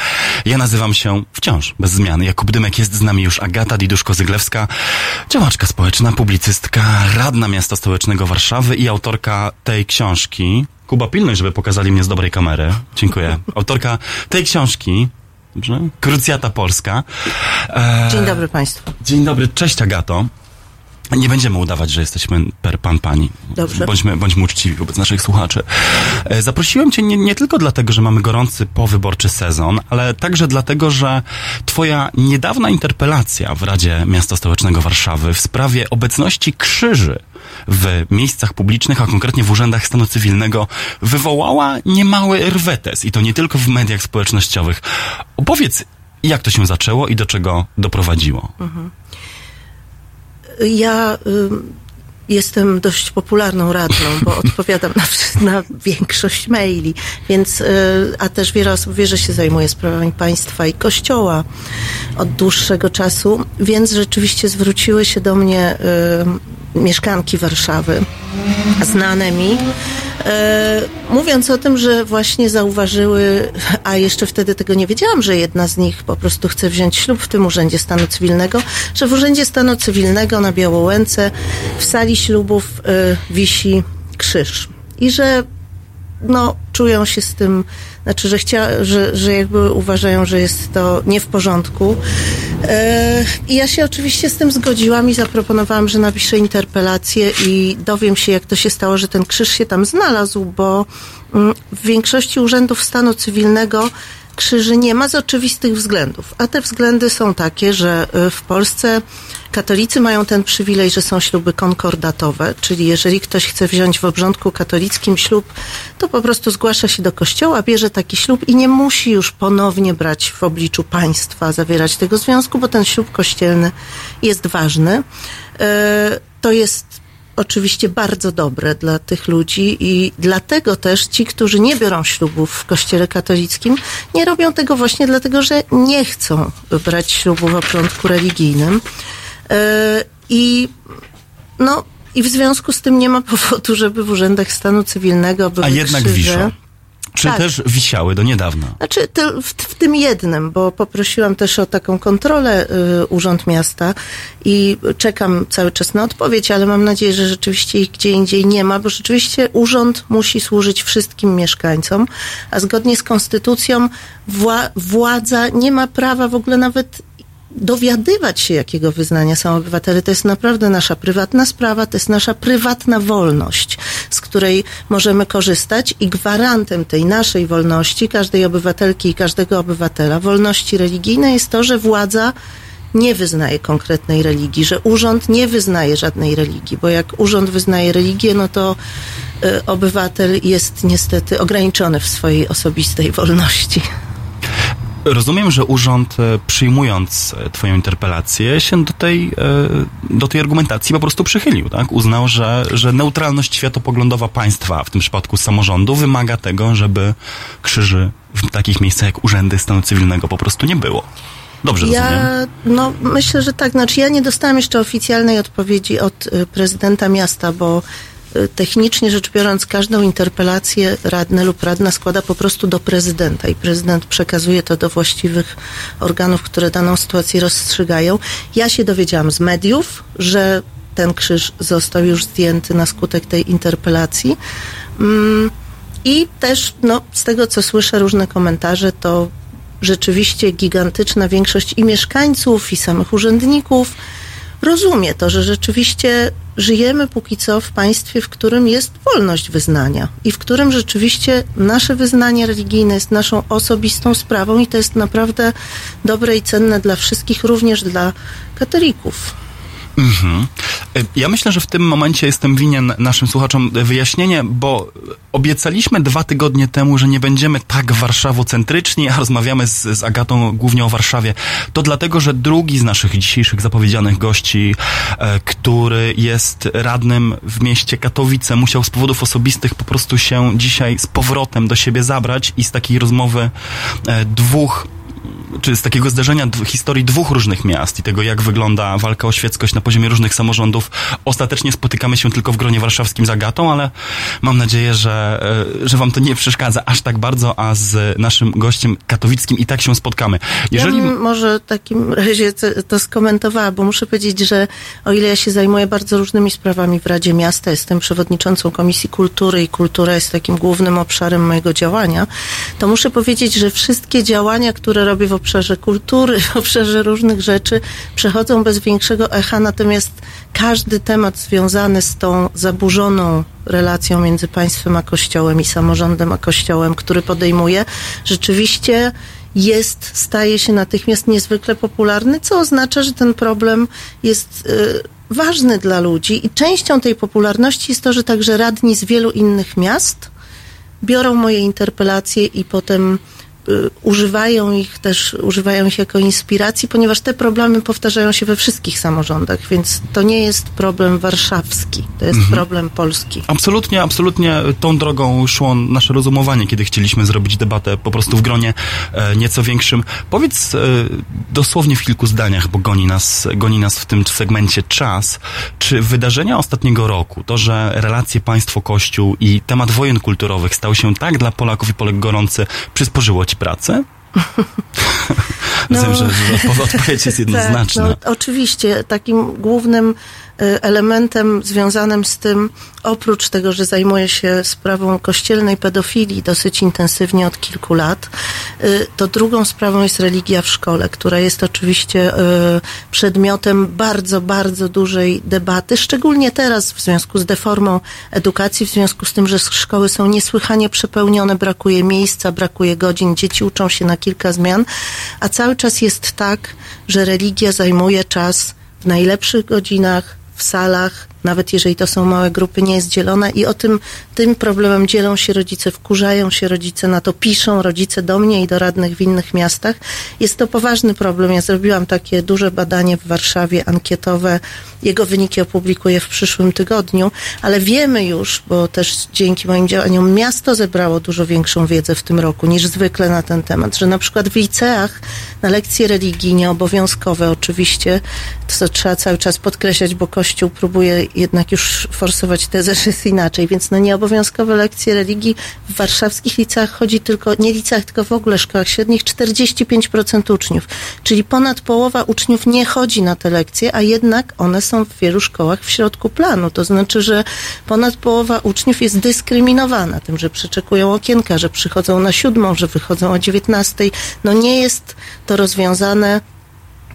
Ja nazywam się wciąż, bez zmiany, Jakub Dymek, jest z nami już Agata Diduszko-Zyglewska, działaczka społeczna, publicystka, radna miasta stołecznego Warszawy i autorka tej książki. Kuba, pilnuj, żeby pokazali mnie z dobrej kamery. Dziękuję. Autorka tej książki, dobrze? Krucjata Polska. E, Dzień dobry Państwu. Dzień dobry, cześć Agato. Nie będziemy udawać, że jesteśmy per pan pani. Dobrze. Bądźmy, bądźmy uczciwi wobec naszych słuchaczy. E, Zaprosiłem cię nie, nie tylko dlatego, że mamy gorący powyborczy sezon, ale także dlatego, że twoja niedawna interpelacja w Radzie Miasta Stołecznego Warszawy w sprawie obecności krzyży w miejscach publicznych, a konkretnie w urzędach stanu cywilnego, wywołała niemały rwetes i to nie tylko w mediach społecznościowych. Opowiedz, jak to się zaczęło i do czego doprowadziło. Ja ym, jestem dość popularną radną, bo *laughs* odpowiadam na, na większość maili, więc, y, a też wiele osób wie, że się zajmuję sprawami państwa i kościoła od dłuższego czasu, więc rzeczywiście zwróciły się do mnie y, mieszkanki Warszawy, znane mi, mówiąc o tym, że właśnie zauważyły, a jeszcze wtedy tego nie wiedziałam, że jedna z nich po prostu chce wziąć ślub w tym Urzędzie Stanu Cywilnego, że w Urzędzie Stanu Cywilnego na Białołęce w sali ślubów e, wisi krzyż. I że no, czują się z tym, znaczy, że, chcia, że, że jakby uważają, że jest to nie w porządku. E, I ja się oczywiście z tym zgodziłam i zaproponowałam, że napiszę interpelację i dowiem się, jak to się stało, że ten krzyż się tam znalazł, bo mm, w większości urzędów stanu cywilnego krzyży nie ma z oczywistych względów. A te względy są takie, że y, w Polsce katolicy mają ten przywilej, że są śluby konkordatowe, czyli jeżeli ktoś chce wziąć w obrządku katolickim ślub, to po prostu zgłasza się do kościoła, bierze taki ślub i nie musi już ponownie brać w obliczu państwa, zawierać tego związku, bo ten ślub kościelny jest ważny. Y, To jest oczywiście bardzo dobre dla tych ludzi i dlatego też ci, którzy nie biorą ślubów w kościele katolickim, nie robią tego właśnie dlatego, że nie chcą brać ślubu w obrządku religijnym. E, I no i w związku z tym nie ma *laughs* powodu, żeby w urzędach stanu cywilnego były A jednak krzyże. wiszą. Czy Tak. też wisiały do niedawna? Znaczy, w, w tym jednym, bo poprosiłam też o taką kontrolę y, Urząd Miasta i czekam cały czas na odpowiedź, ale mam nadzieję, że rzeczywiście ich gdzie indziej nie ma, bo rzeczywiście urząd musi służyć wszystkim mieszkańcom, a zgodnie z konstytucją wła- władza nie ma prawa w ogóle nawet dowiadywać się, jakiego wyznania są obywatele. To jest naprawdę nasza prywatna sprawa, to jest nasza prywatna wolność, z której możemy korzystać i gwarantem tej naszej wolności, każdej obywatelki i każdego obywatela, wolności religijnej jest to, że władza nie wyznaje konkretnej religii, że urząd nie wyznaje żadnej religii, bo jak urząd wyznaje religię, no to y, obywatel jest niestety ograniczony w swojej osobistej wolności. Rozumiem, że urząd e, przyjmując e, twoją interpelację się do tej, e, do tej argumentacji po prostu przychylił, tak? Uznał, że, że neutralność światopoglądowa państwa, w tym przypadku samorządu, wymaga tego, żeby krzyży w takich miejscach jak urzędy stanu cywilnego po prostu nie było. Dobrze ja, rozumiem? no myślę, że tak. Znaczy ja nie dostałam jeszcze oficjalnej odpowiedzi od prezydenta miasta, bo technicznie rzecz biorąc każdą interpelację radny lub radna składa po prostu do prezydenta i prezydent przekazuje to do właściwych organów, które daną sytuację rozstrzygają. Ja się dowiedziałam z mediów, że ten krzyż został już zdjęty na skutek tej interpelacji. Mm, I też no, z tego, co słyszę, różne komentarze, to rzeczywiście gigantyczna większość i mieszkańców, i samych urzędników rozumie to, że rzeczywiście żyjemy póki co w państwie, w którym jest wolność wyznania i w którym rzeczywiście nasze wyznanie religijne jest naszą osobistą sprawą i to jest naprawdę dobre i cenne dla wszystkich, również dla katolików. Mhm. Ja myślę, że w tym momencie jestem winien naszym słuchaczom wyjaśnienie, bo obiecaliśmy dwa tygodnie temu, że nie będziemy tak warszawocentryczni, a rozmawiamy z, z Agatą głównie o Warszawie. To dlatego, że drugi z naszych dzisiejszych zapowiedzianych gości, e, który jest radnym w mieście Katowice, musiał z powodów osobistych po prostu się dzisiaj z powrotem do siebie zabrać i z takiej rozmowy e, dwóch czy z takiego zdarzenia d- historii dwóch różnych miast i tego, jak wygląda walka o świeckość na poziomie różnych samorządów. Ostatecznie spotykamy się tylko w gronie warszawskim z Agatą, ale mam nadzieję, że, e, że wam to nie przeszkadza aż tak bardzo, a z naszym gościem katowickim i tak się spotkamy. Jeżeli... Ja może w takim razie to skomentowała, bo muszę powiedzieć, że o ile ja się zajmuję bardzo różnymi sprawami w Radzie Miasta, jestem przewodniczącą Komisji Kultury i kultura jest takim głównym obszarem mojego działania, to muszę powiedzieć, że wszystkie działania, które robię w obszarze kultury, *laughs* w obszarze różnych rzeczy, przechodzą bez większego echa, natomiast każdy temat związany z tą zaburzoną relacją między państwem a kościołem i samorządem a kościołem, który podejmuję, rzeczywiście jest, staje się natychmiast niezwykle popularny, co oznacza, że ten problem jest y, ważny dla ludzi. I częścią tej popularności jest to, że także radni z wielu innych miast biorą moje interpelacje i potem używają ich też, używają ich jako inspiracji, ponieważ te problemy powtarzają się we wszystkich samorządach, więc to nie jest problem warszawski, to jest problem polski. Absolutnie, absolutnie tą drogą szło nasze rozumowanie, kiedy chcieliśmy zrobić debatę po prostu w gronie e, nieco większym. Powiedz e, dosłownie w kilku zdaniach, bo goni nas, goni nas w tym segmencie czas. Czy wydarzenia ostatniego roku, to, że relacje państwo-kościół i temat wojen kulturowych stał się tak dla Polaków i Polek gorący, przysporzyło pracę? *laughs* Rozumiem, że, że odpo- odpowiedź jest jednoznaczna. *laughs* Tak, no, oczywiście takim głównym elementem związanym z tym, oprócz tego, że zajmuję się sprawą kościelnej pedofilii dosyć intensywnie od kilku lat, y, to drugą sprawą jest religia w szkole, która jest oczywiście y, przedmiotem bardzo, bardzo dużej debaty, szczególnie teraz w związku z deformą edukacji, w związku z tym, że szkoły są niesłychanie przepełnione, brakuje miejsca, brakuje godzin, dzieci uczą się na kilka zmian, a cały czas jest tak, że religia zajmuje czas w najlepszych godzinach, w salach, nawet jeżeli to są małe grupy, nie jest dzielona i o tym, tym problemem dzielą się rodzice, wkurzają się rodzice, na to piszą rodzice do mnie i do radnych w innych miastach. Jest to poważny problem. Ja zrobiłam takie duże badanie w Warszawie, ankietowe. Jego wyniki opublikuję w przyszłym tygodniu, ale wiemy już, bo też dzięki moim działaniom miasto zebrało dużo większą wiedzę w tym roku niż zwykle na ten temat, że na przykład w liceach na lekcje religii nieobowiązkowe oczywiście, to co trzeba cały czas podkreślać, bo Kościół próbuje jednak już forsować tezę, że jest inaczej, więc na nieobowiązkowe lekcje religii w warszawskich liceach chodzi tylko, nie liceach, tylko w ogóle szkołach średnich 45% uczniów, czyli ponad połowa uczniów nie chodzi na te lekcje, a jednak one są w wielu szkołach w środku planu, to znaczy, że ponad połowa uczniów jest dyskryminowana tym, że przeczekują okienka, że przychodzą na siódmą, że wychodzą o dziewiętnastej. No nie jest to rozwiązane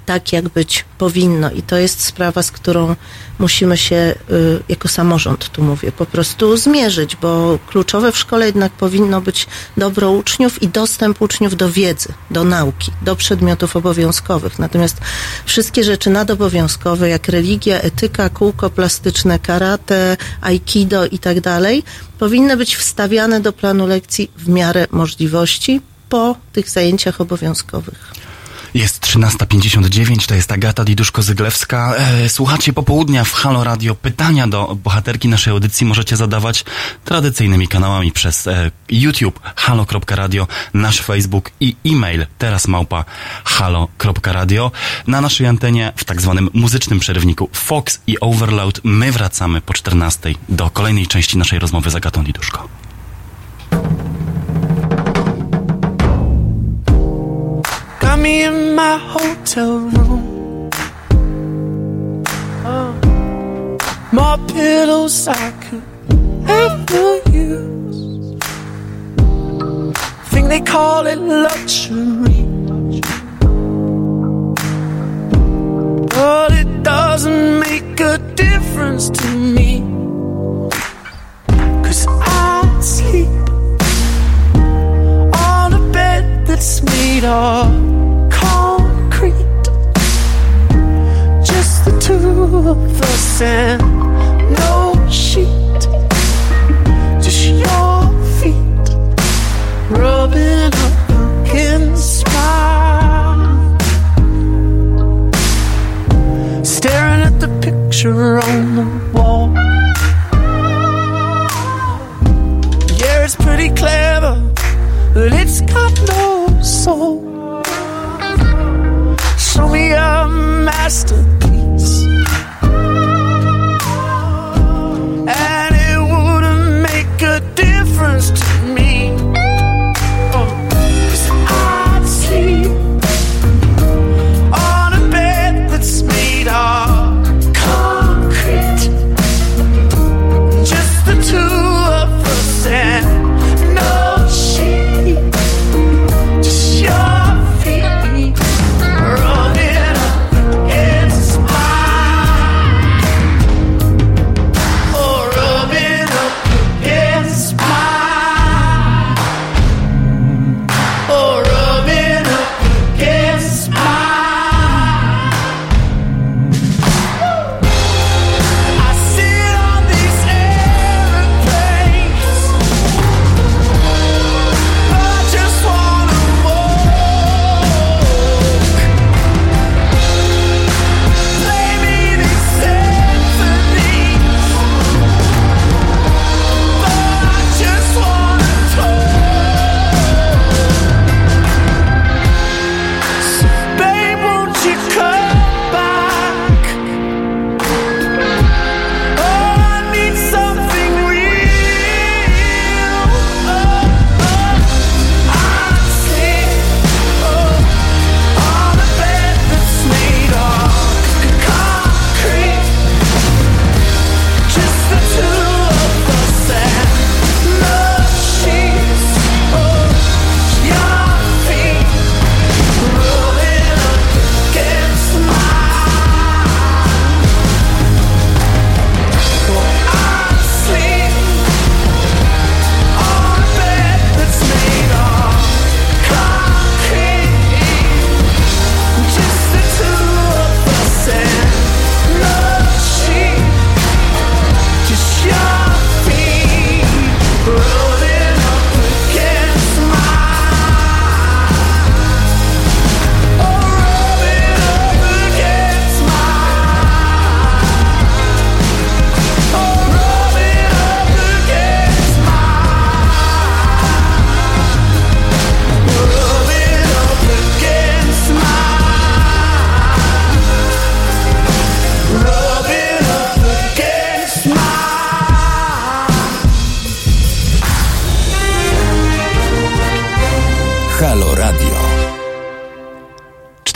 tak, jak być powinno. I to jest sprawa, z którą musimy się, y, jako samorząd, tu mówię, po prostu zmierzyć, bo kluczowe w szkole jednak powinno być dobro uczniów i dostęp uczniów do wiedzy, do nauki, do przedmiotów obowiązkowych. Natomiast wszystkie rzeczy nadobowiązkowe, jak religia, etyka, kółko plastyczne, karate, aikido i tak dalej, powinny być wstawiane do planu lekcji w miarę możliwości po tych zajęciach obowiązkowych. Jest 13.59, to jest Agata Diduszko-Zyglewska. E, słuchacie popołudnia w Halo Radio. Pytania do bohaterki naszej audycji możecie zadawać tradycyjnymi kanałami przez e, YouTube halo.radio, nasz Facebook i e-mail teraz małpa halo.radio. Na naszej antenie w tak zwanym muzycznym przerywniku Fox i Overload my wracamy po 14 do kolejnej części naszej rozmowy z Agatą Diduszko. Me in my hotel room. Oh. More pillows I could ever use. Think they call it luxury. But it doesn't make a difference to me. Cause I sleep on a bed that's made of two of us and no sheet. Just your feet rubbing up against mine. Staring at the picture on the wall. Yeah, it's pretty clever, but it's got no soul. Show me a masterpiece,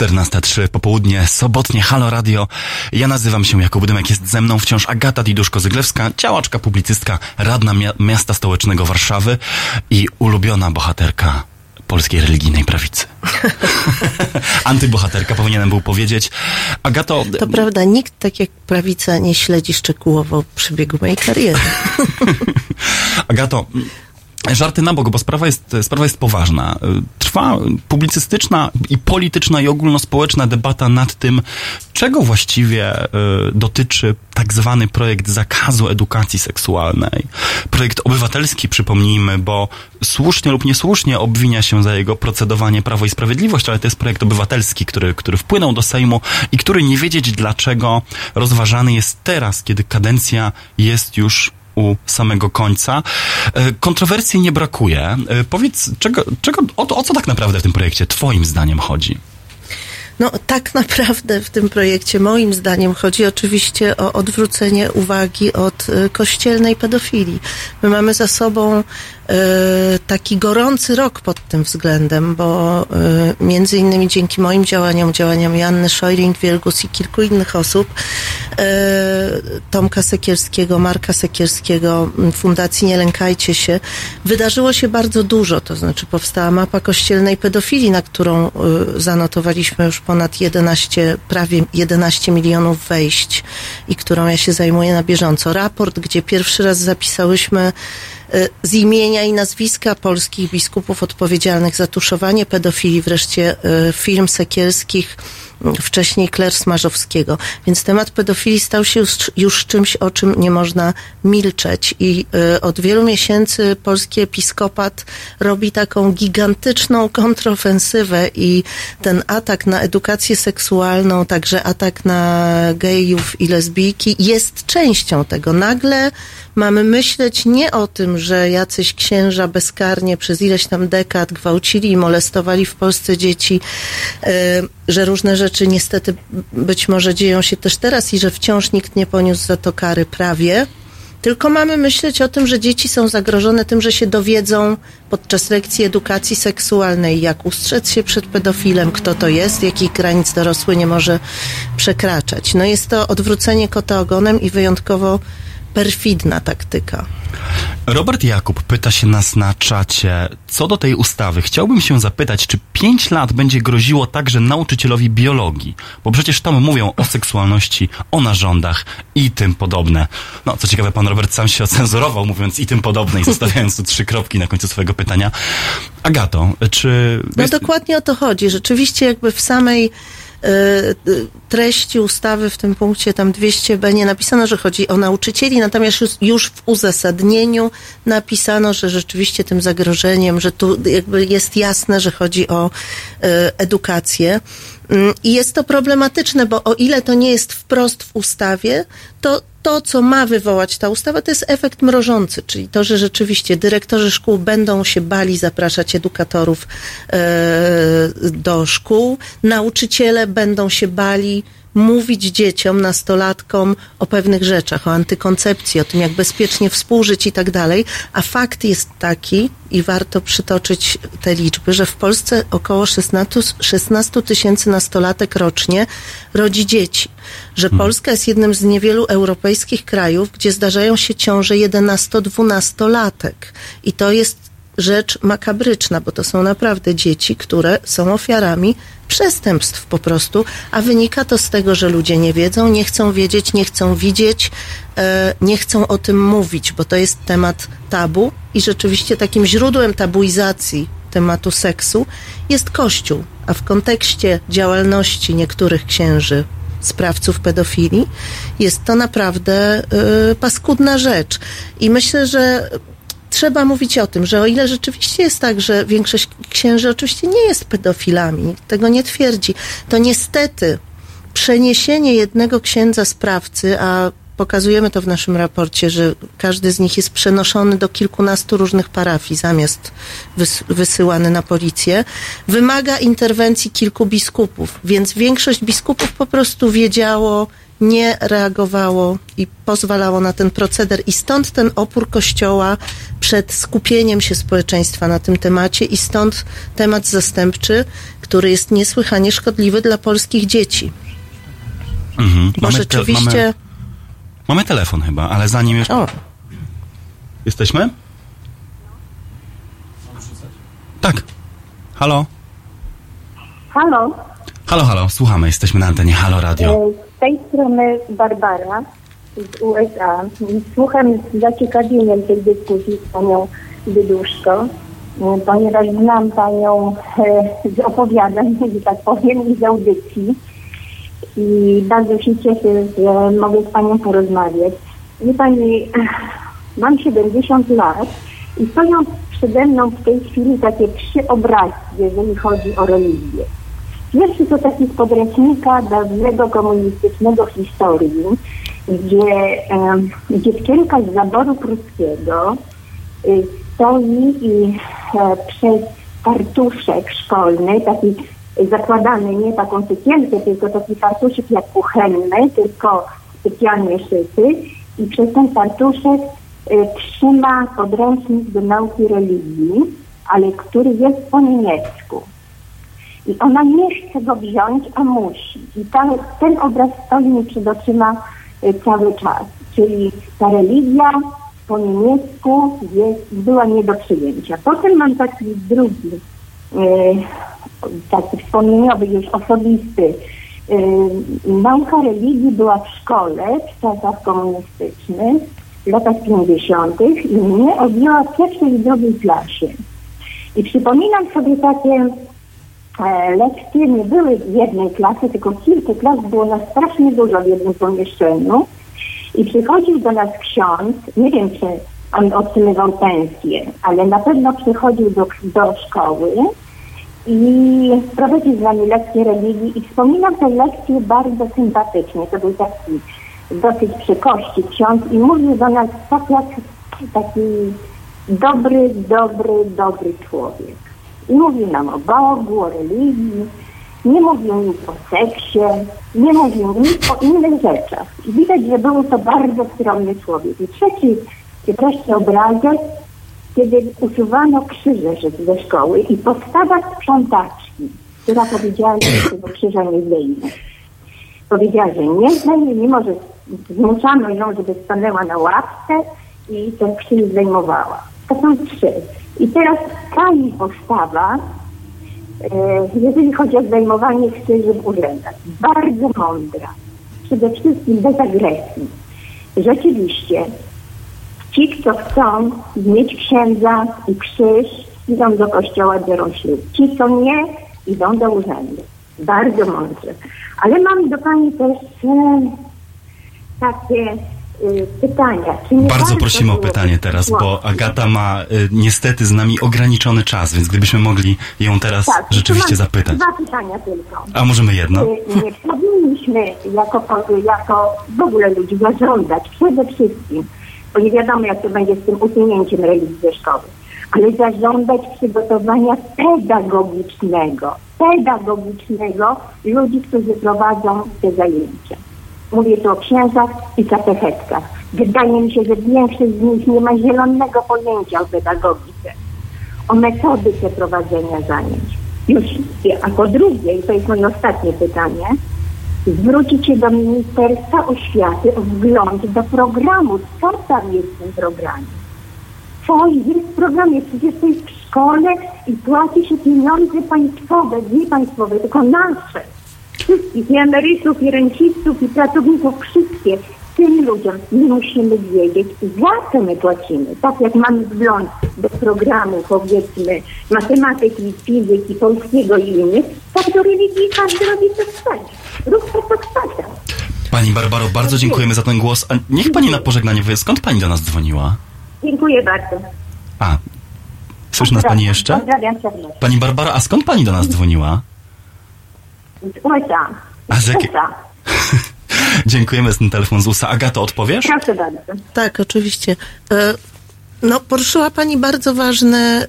14.03 popołudnie, sobotnie Halo Radio. Ja nazywam się Jakub Dymek, jest ze mną wciąż Agata Diduszko-Zyglewska, działaczka, publicystka, radna mia- miasta stołecznego Warszawy i ulubiona bohaterka polskiej religijnej prawicy. *laughs* Antybohaterka powinienem był powiedzieć. Agato, To prawda, nikt tak jak prawica nie śledzi szczegółowo przebiegu mojej kariery. *laughs* Agato, Żarty na bok, bo sprawa jest, sprawa jest poważna. Trwa publicystyczna i polityczna i ogólnospołeczna debata nad tym, czego właściwie y, dotyczy tak zwany projekt zakazu edukacji seksualnej. Projekt obywatelski, przypomnijmy, bo słusznie lub niesłusznie obwinia się za jego procedowanie Prawo i Sprawiedliwość, ale to jest projekt obywatelski, który, który wpłynął do Sejmu i który nie wiedzieć dlaczego rozważany jest teraz, kiedy kadencja jest już u samego końca. E, Kontrowersji nie brakuje. E, Powiedz, czego, czego, o, o co tak naprawdę w tym projekcie Twoim zdaniem chodzi? No, tak naprawdę w tym projekcie, moim zdaniem, chodzi oczywiście o odwrócenie uwagi od e, kościelnej pedofilii. My mamy za sobą taki gorący rok pod tym względem, bo e, między innymi dzięki moim działaniom, działaniom Janny Szojring-Wielgus i kilku innych osób, e, Tomka Sekierskiego, Marka Sekierskiego, Fundacji Nie Lękajcie się, wydarzyło się bardzo dużo, to znaczy powstała mapa kościelnej pedofilii, na którą zanotowaliśmy już ponad 11, prawie 11 milionów wejść i którą ja się zajmuję na bieżąco. Raport, gdzie pierwszy raz zapisałyśmy z imienia i nazwiska polskich biskupów odpowiedzialnych za tuszowanie pedofilii, wreszcie y, film Sekielskich, wcześniej Kler Smarzowskiego. Więc temat pedofilii stał się już, już czymś, o czym nie można milczeć. I y, od wielu miesięcy polski episkopat robi taką gigantyczną kontrofensywę i ten atak na edukację seksualną, także atak na gejów i lesbijki jest częścią tego. Nagle mamy myśleć nie o tym, że jacyś księża bezkarnie przez ileś tam dekad gwałcili i molestowali w Polsce dzieci, y, że różne rzeczy niestety być może dzieją się też teraz i że wciąż nikt nie poniósł za to kary prawie. Tylko mamy myśleć o tym, że dzieci są zagrożone tym, że się dowiedzą podczas lekcji edukacji seksualnej, jak ustrzec się przed pedofilem, kto to jest, jakich granic dorosły nie może przekraczać. No jest to odwrócenie kota ogonem i wyjątkowo perfidna taktyka. Robert Jakub pyta się nas na czacie, co do tej ustawy. Chciałbym się zapytać, czy 5 lat będzie groziło także nauczycielowi biologii? Bo przecież tam mówią o seksualności, o narządach i tym podobne. No, co ciekawe, pan Robert sam się ocenzurował, mówiąc i tym podobne i zostawiając tu trzy kropki na końcu swojego pytania. Agato, czy... No dokładnie o to chodzi. Rzeczywiście jakby w samej treści ustawy w tym punkcie tam 200b nie napisano, że chodzi o nauczycieli, natomiast już, w uzasadnieniu napisano, że rzeczywiście tym zagrożeniem, że tu jakby jest jasne, że chodzi o e, edukację. Mm, I jest to problematyczne, bo o ile to nie jest wprost w ustawie, to to, co ma wywołać ta ustawa, to jest efekt mrożący, czyli to, że rzeczywiście dyrektorzy szkół będą się bali zapraszać edukatorów e, do szkół, nauczyciele będą się bali mówić dzieciom, nastolatkom o pewnych rzeczach, o antykoncepcji, o tym, jak bezpiecznie współżyć i tak dalej. A fakt jest taki, i warto przytoczyć te liczby, że w Polsce około 16 16 tysięcy nastolatek rocznie rodzi dzieci. Że Polska jest jednym z niewielu europejskich krajów, gdzie zdarzają się ciąże 11-12-latek. I to jest rzecz makabryczna, bo to są naprawdę dzieci, które są ofiarami przestępstw po prostu, a wynika to z tego, że ludzie nie wiedzą, nie chcą wiedzieć, nie chcą widzieć, e, nie chcą o tym mówić, bo to jest temat tabu i rzeczywiście takim źródłem tabuizacji tematu seksu jest Kościół, a w kontekście działalności niektórych księży sprawców pedofilii, jest to naprawdę y, paskudna rzecz. I myślę, że trzeba mówić o tym, że o ile rzeczywiście jest tak, że większość księży oczywiście nie jest pedofilami, tego nie twierdzi, to niestety przeniesienie jednego księdza sprawcy, a pokazujemy to w naszym raporcie, że każdy z nich jest przenoszony do kilkunastu różnych parafii zamiast wys- wysyłany na policję, wymaga interwencji kilku biskupów, więc większość biskupów po prostu wiedziało, nie reagowało i pozwalało na ten proceder. I stąd ten opór Kościoła przed skupieniem się społeczeństwa na tym temacie i stąd temat zastępczy, który jest niesłychanie szkodliwy dla polskich dzieci. Mhm. Bo te- rzeczywiście... mamy, mamy telefon chyba, ale zanim jeszcze... O, Jesteśmy? Tak. Halo? Halo, Halo, halo, słuchamy, jesteśmy na antenie Halo Radio. e, z tej strony Barbara z USA. Słucham z zaciekawieniem tej dyskusji z panią Dyduszko, y, ponieważ znam Panią e, z opowiadań, że tak powiem, i z audycji. I bardzo się cieszę, że mogę z Panią porozmawiać. Wie Pani, mam 70 lat i stoją przede mną w tej chwili takie trzy obrazki, jeżeli chodzi o religię. Pierwszy to taki z podręcznika dawnego komunistycznego historii, gdzie em, dziewczynka z zaboru pruskiego y, stoi i e, przez fartuszek szkolny, taki zakładany, nie taką sukienkę, tylko taki fartuszek jak kuchenny, tylko specjalnie szyty i przez ten fartuszek y, trzyma podręcznik do nauki religii, ale który jest po niemiecku. I ona nie chce go wziąć, a musi. I ten obraz stoi mi przed oczyma y, cały czas. Czyli ta religia po niemiecku jest, była nie do przyjęcia. Potem mam taki drugi, taki wspomnieniowy, już osobisty. Y, nauka religii była w szkole w czasach komunistycznych, w latach 50. i mnie odjęła w pierwszej i drugiej klasie. I przypominam sobie takie e, lekcje nie były w jednej klasie, tylko kilka klas było nas strasznie dużo w jednym pomieszczeniu. I przychodził do nas ksiądz, nie wiem czy on otrzymywał pensję, ale na pewno przychodził do, do szkoły i prowadził z nami lekcje religii i wspominam te lekcje bardzo sympatycznie. To był taki dosyć przykości ksiądz i mówił do nas tak jak taki dobry, dobry, dobry człowiek. I mówił nam o Bogu, o religii, nie mówił nic o seksie, nie mówił nic o innych rzeczach. I widać, że był to bardzo skromny człowiek. I trzeci, czy wreszcie obrazek, kiedy usuwano krzyże ze szkoły i postawa sprzątaczki, która powiedziała, że tego krzyża nie zdejmie. Powiedziała, że nie zdejmie, mimo że zmuszano ją, żeby stanęła na ławce i ten krzyż zdejmowała. To są trzy. I teraz ta postawa, e, jeżeli chodzi o zdejmowanie krzyży w urzędach, bardzo mądra. Przede wszystkim bez agresji. Rzeczywiście, ci, kto chcą mieć księdza i krzyż, idą do kościoła, biorą ślub. Ci, co nie, idą do urzędu. Bardzo mądrze. Ale mam do Pani też e, takie e, pytania. Bardzo prosimy o pytanie teraz, bo Agata ma y, niestety z nami ograniczony czas, więc gdybyśmy mogli ją teraz Tak, rzeczywiście zapytać. Dwa pytania tylko. A możemy jedno? Czy nie *laughs* powinniśmy jako, jako w ogóle ludzi zażądać przede wszystkim, bo nie wiadomo jak to będzie z tym usunięciem religii ze szkoły, ale zażądać przygotowania pedagogicznego, pedagogicznego ludzi, którzy prowadzą te zajęcia. Mówię tu o księżach i katechetkach. Wydaje mi się, że większość z nich nie ma zielonego pojęcia o pedagogice, o metodyce prowadzenia zajęć. Już jako drugie, i to jest moje ostatnie pytanie, zwrócić się do Ministerstwa Oświaty o wgląd do programu. Co tam jest w tym programie? Co jest w programie? Przecież to jest w szkole i płaci się pieniądze państwowe, nie państwowe, tylko nasze. Wszystkich, i emerytów, i rencistów, i pracowników, wszystkie. Tym ludziom my musimy wiedzieć, za co my płacimy. Tak jak mamy wgląd do programu, powiedzmy, matematyki, fizyki, polskiego i innych, tak do religii każdy robi co chce. Pani Barbaro, bardzo dziękujemy za ten głos. A niech pani na pożegnanie powie, skąd pani do nas dzwoniła? Dziękuję bardzo. A, słyszy nas pani jeszcze? Pozdrawiam serdecznie. Pani Barbara, a skąd pani do nas dzwoniła? Z USA. A z jakie- USA. *laughs* Dziękujemy za ten telefon z USA. Agato, odpowiesz? Proszę bardzo. Tak, oczywiście. E, No, poruszyła Pani bardzo ważny e,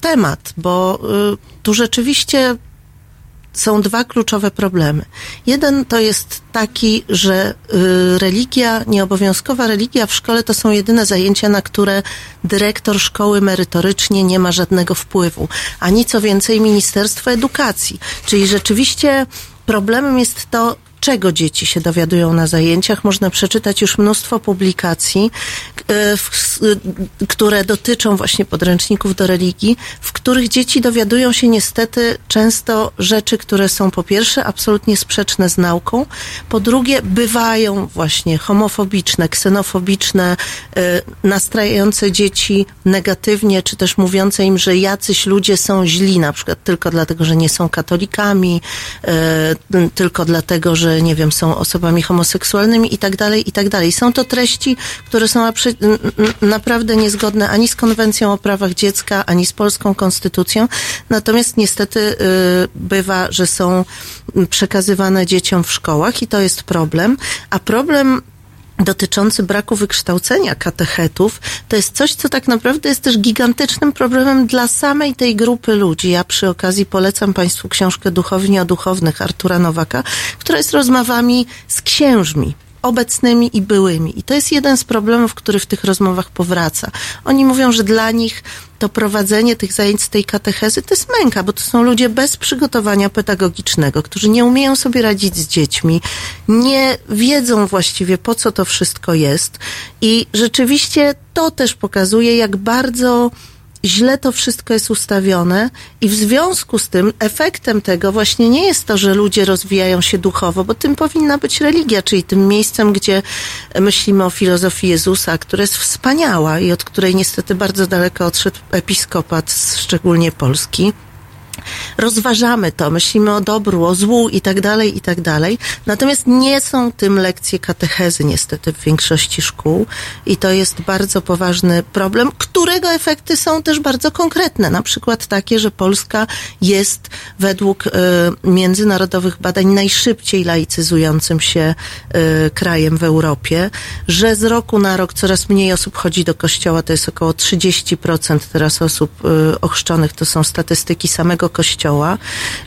temat, bo e, tu rzeczywiście są dwa kluczowe problemy. Jeden to jest taki, że y, religia, nieobowiązkowa religia w szkole to są jedyne zajęcia, na które dyrektor szkoły merytorycznie nie ma żadnego wpływu, ani co więcej Ministerstwo Edukacji. Czyli rzeczywiście problemem jest to, czego dzieci się dowiadują na zajęciach. Można przeczytać już mnóstwo publikacji, e, y, które dotyczą właśnie podręczników do religii, w których dzieci dowiadują się niestety często rzeczy, które są po pierwsze absolutnie sprzeczne z nauką, po drugie bywają właśnie homofobiczne, ksenofobiczne, e, nastrajające dzieci negatywnie, czy też mówiące im, że jacyś ludzie są źli, na przykład tylko dlatego, że nie są katolikami, e, tylko dlatego, że nie wiem, są osobami homoseksualnymi i tak dalej, i tak dalej. Są to treści, które są naprawdę niezgodne ani z konwencją o prawach dziecka, ani z polską konstytucją. Natomiast niestety y, bywa, że są przekazywane dzieciom w szkołach i to jest problem. A problem dotyczący braku wykształcenia katechetów, to jest coś, co tak naprawdę jest też gigantycznym problemem dla samej tej grupy ludzi. Ja przy okazji polecam Państwu książkę Duchowni o duchownych Artura Nowaka, która jest rozmowami z księżmi obecnymi i byłymi. I to jest jeden z problemów, który w tych rozmowach powraca. Oni mówią, że dla nich to prowadzenie tych zajęć z tej katechezy to jest męka, bo to są ludzie bez przygotowania pedagogicznego, którzy nie umieją sobie radzić z dziećmi, nie wiedzą właściwie po co to wszystko jest. I rzeczywiście to też pokazuje, jak bardzo źle to wszystko jest ustawione i w związku z tym efektem tego właśnie nie jest to, że ludzie rozwijają się duchowo, bo tym powinna być religia, czyli tym miejscem, gdzie myślimy o filozofii Jezusa, która jest wspaniała i od której niestety bardzo daleko odszedł episkopat, szczególnie polski rozważamy to, myślimy o dobru, o złu i tak dalej, i tak dalej. Natomiast nie są tym lekcje katechezy niestety w większości szkół i to jest bardzo poważny problem, którego efekty są też bardzo konkretne. Na przykład takie, że Polska jest według e, międzynarodowych badań najszybciej laicyzującym się e, krajem w Europie, że z roku na rok coraz mniej osób chodzi do kościoła, to jest około 30% teraz osób e, ochrzczonych, to są statystyki samego kościoła,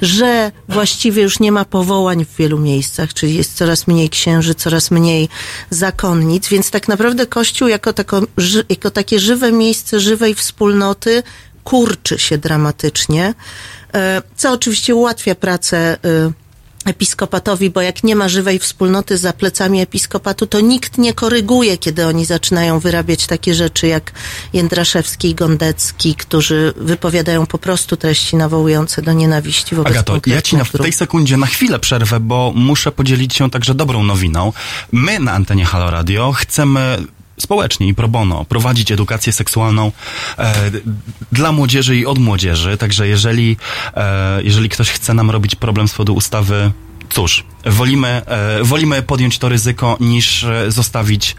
że właściwie już nie ma powołań w wielu miejscach, czyli jest coraz mniej księży, coraz mniej zakonnic, więc tak naprawdę kościół jako, tako, jako takie żywe miejsce żywej wspólnoty kurczy się dramatycznie, e, co oczywiście ułatwia pracę e, episkopatowi, bo jak nie ma żywej wspólnoty za plecami episkopatu, to nikt nie koryguje, kiedy oni zaczynają wyrabiać takie rzeczy jak Jędraszewski i Gondecki, którzy wypowiadają po prostu treści nawołujące do nienawiści wobec Agato, ja ci na, w tej sekundzie na chwilę przerwę, bo muszę podzielić się także dobrą nowiną. My na antenie Halo Radio chcemy społecznie i pro bono prowadzić edukację seksualną e, dla młodzieży i od młodzieży. Także jeżeli, e, jeżeli ktoś chce nam robić problem z powodu ustawy, cóż, wolimy, e, wolimy podjąć to ryzyko niż e, zostawić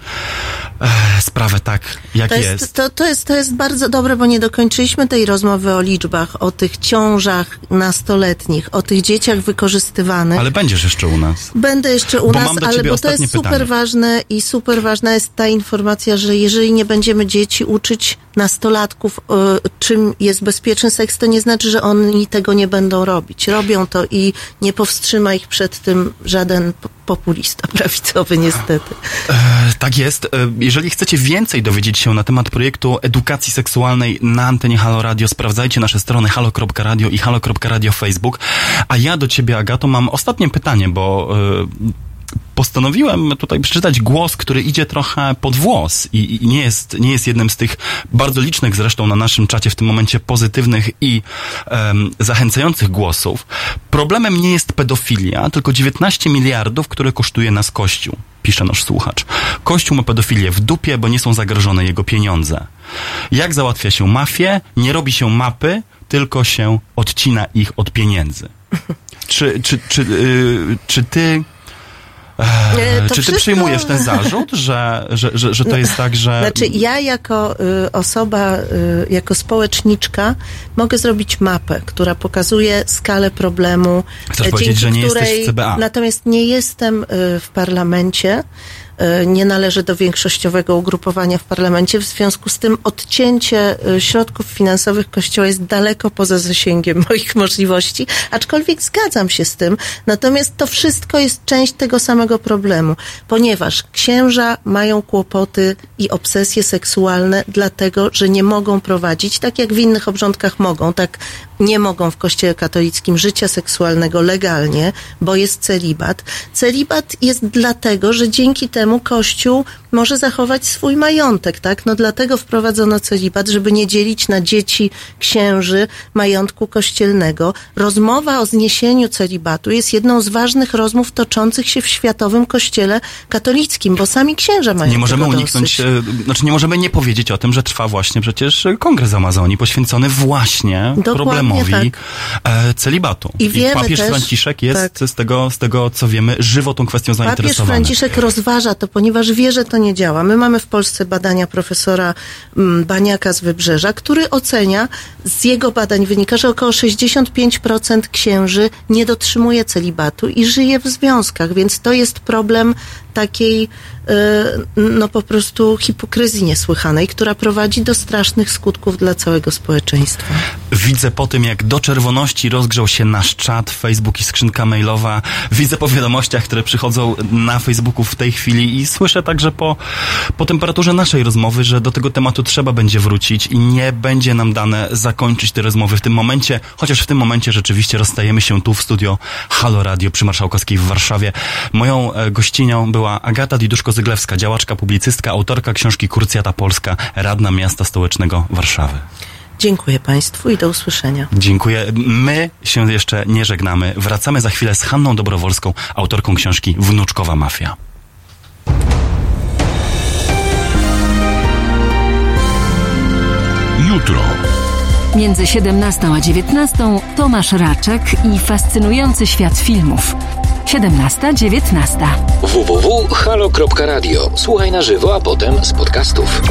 e, sprawę tak, jak To jest. jest, to, to, jest, to jest bardzo dobre, bo nie dokończyliśmy tej rozmowy o liczbach, o tych ciążach nastoletnich, o tych dzieciach wykorzystywanych. Ale będziesz jeszcze u nas. Będę jeszcze u Bo nas, ale bo to jest ostatnie super pytanie. ważne i super ważna jest ta informacja, że jeżeli nie będziemy dzieci uczyć nastolatków, e, czym jest bezpieczny seks, to nie znaczy, że oni tego nie będą robić. Robią to i nie powstrzyma ich przed tym żaden populista *laughs* prawicowy niestety. E, tak jest. E, Jeżeli chcecie więcej dowiedzieć się na temat projektu edukacji seksualnej na antenie Halo Radio, sprawdzajcie nasze strony halo.radio i halo.radio Facebook. A ja do ciebie, Agato, mam ostatnie pytanie, bo e, postanowiłem tutaj przeczytać głos, który idzie trochę pod włos i, i nie, jest, nie jest jednym z tych bardzo licznych zresztą na naszym czacie w tym momencie pozytywnych i em, zachęcających głosów. Problemem nie jest pedofilia, tylko 19 miliardów, które kosztuje nas Kościół, pisze nasz słuchacz. Kościół ma pedofilię w dupie, bo nie są zagrożone jego pieniądze. Jak załatwia się mafię? Nie robi się mapy, tylko się odcina ich od pieniędzy. Czy, czy, czy, yy, czy ty czy ty wszystko- przyjmujesz ten zarzut, że, że, że, że to jest tak, że... Znaczy ja jako y, osoba, y, jako społeczniczka mogę zrobić mapę, która pokazuje skalę problemu. Chcesz e, powiedzieć, że nie jesteś której, w CBA? Natomiast nie jestem y, w parlamencie, nie należę do większościowego ugrupowania w parlamencie, w związku z tym odcięcie y, środków finansowych Kościoła jest daleko poza zasięgiem *laughs* moich możliwości, aczkolwiek zgadzam się z tym. Natomiast to wszystko jest część tego samego problemu, ponieważ księża mają kłopoty i obsesje seksualne, dlatego że nie mogą prowadzić, tak jak w innych obrządkach mogą, tak nie mogą w Kościele katolickim życia seksualnego legalnie, bo jest celibat. Celibat jest dlatego, że dzięki temu Kościół może zachować swój majątek, tak? No dlatego wprowadzono celibat, żeby nie dzielić na dzieci księży majątku kościelnego. Rozmowa o zniesieniu celibatu jest jedną z ważnych rozmów toczących się w światowym kościele katolickim, bo sami księża mają Nie możemy uniknąć, dosyć. e, znaczy nie możemy nie powiedzieć o tym, że trwa właśnie przecież kongres Amazonii poświęcony właśnie Dokładnie problemowi tak. e, celibatu. I wiemy papież też- Franciszek jest tak. z, tego, z tego, co wiemy, żywo tą kwestią Papież zainteresowany. Franciszek rozważa to, ponieważ wie, że to nie działa. My mamy w Polsce badania profesora mm, Baniaka z Wybrzeża, który ocenia, z jego badań wynika, że około 65% księży nie dotrzymuje celibatu i żyje w związkach, więc to jest problem takiej, no po prostu hipokryzji niesłychanej, która prowadzi do strasznych skutków dla całego społeczeństwa. Widzę po tym, jak do czerwoności rozgrzał się nasz czat, Facebook i skrzynka mailowa. Widzę po wiadomościach, które przychodzą na Facebooku w tej chwili i słyszę także po, po temperaturze naszej rozmowy, że do tego tematu trzeba będzie wrócić i nie będzie nam dane zakończyć tej rozmowy w tym momencie, chociaż w tym momencie rzeczywiście rozstajemy się tu w studio Halo Radio przy Marszałkowskiej w Warszawie. Moją e, gościnią była Agata Diduszko-Zyglewska, działaczka, publicystka, autorka książki Kurcjata Polska, radna miasta stołecznego Warszawy. Dziękuję Państwu i do usłyszenia. Dziękuję. My się jeszcze nie żegnamy. Wracamy za chwilę z Hanną Dobrowolską, autorką książki Wnuczkowa Mafia. Jutro. Między 17 a 19 Tomasz Raczek i fascynujący świat filmów. 17-19. www.halo.radio. Słuchaj na żywo, a potem z podcastów.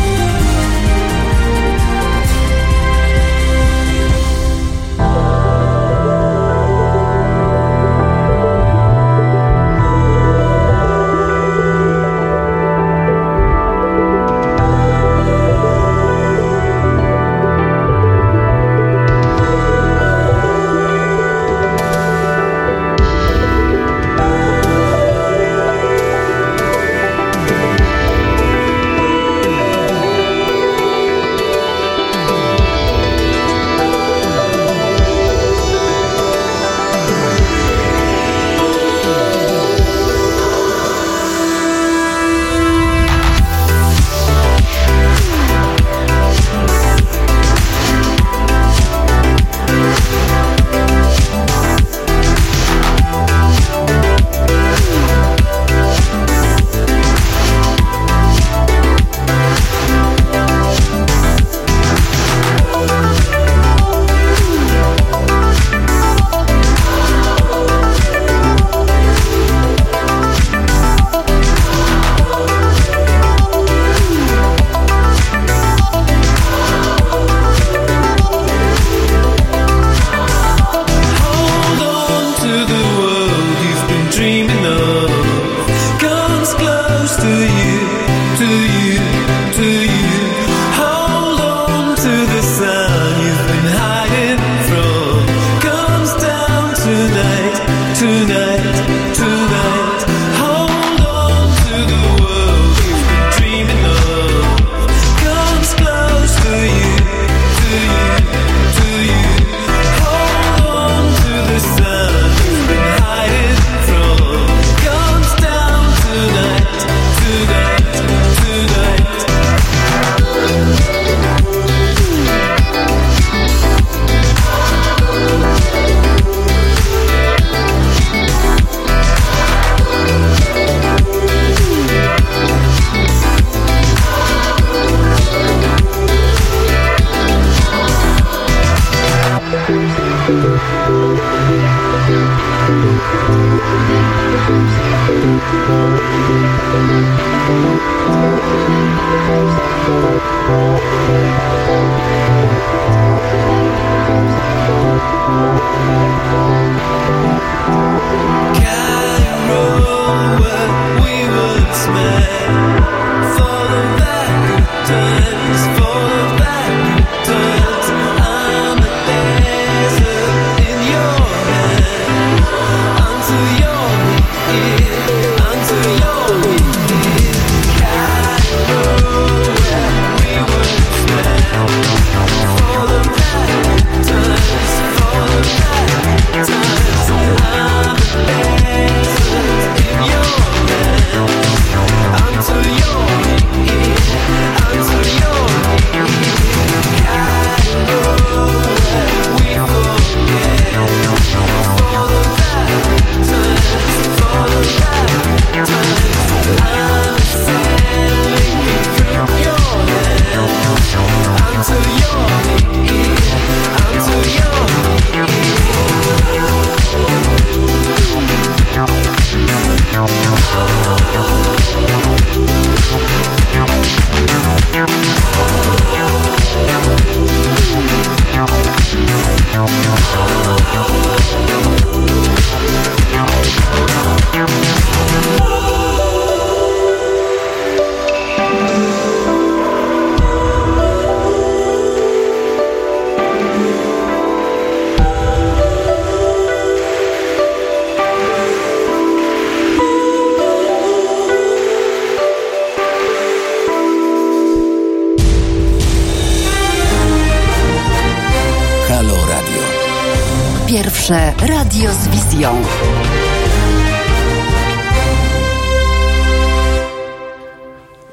Radio z wizją.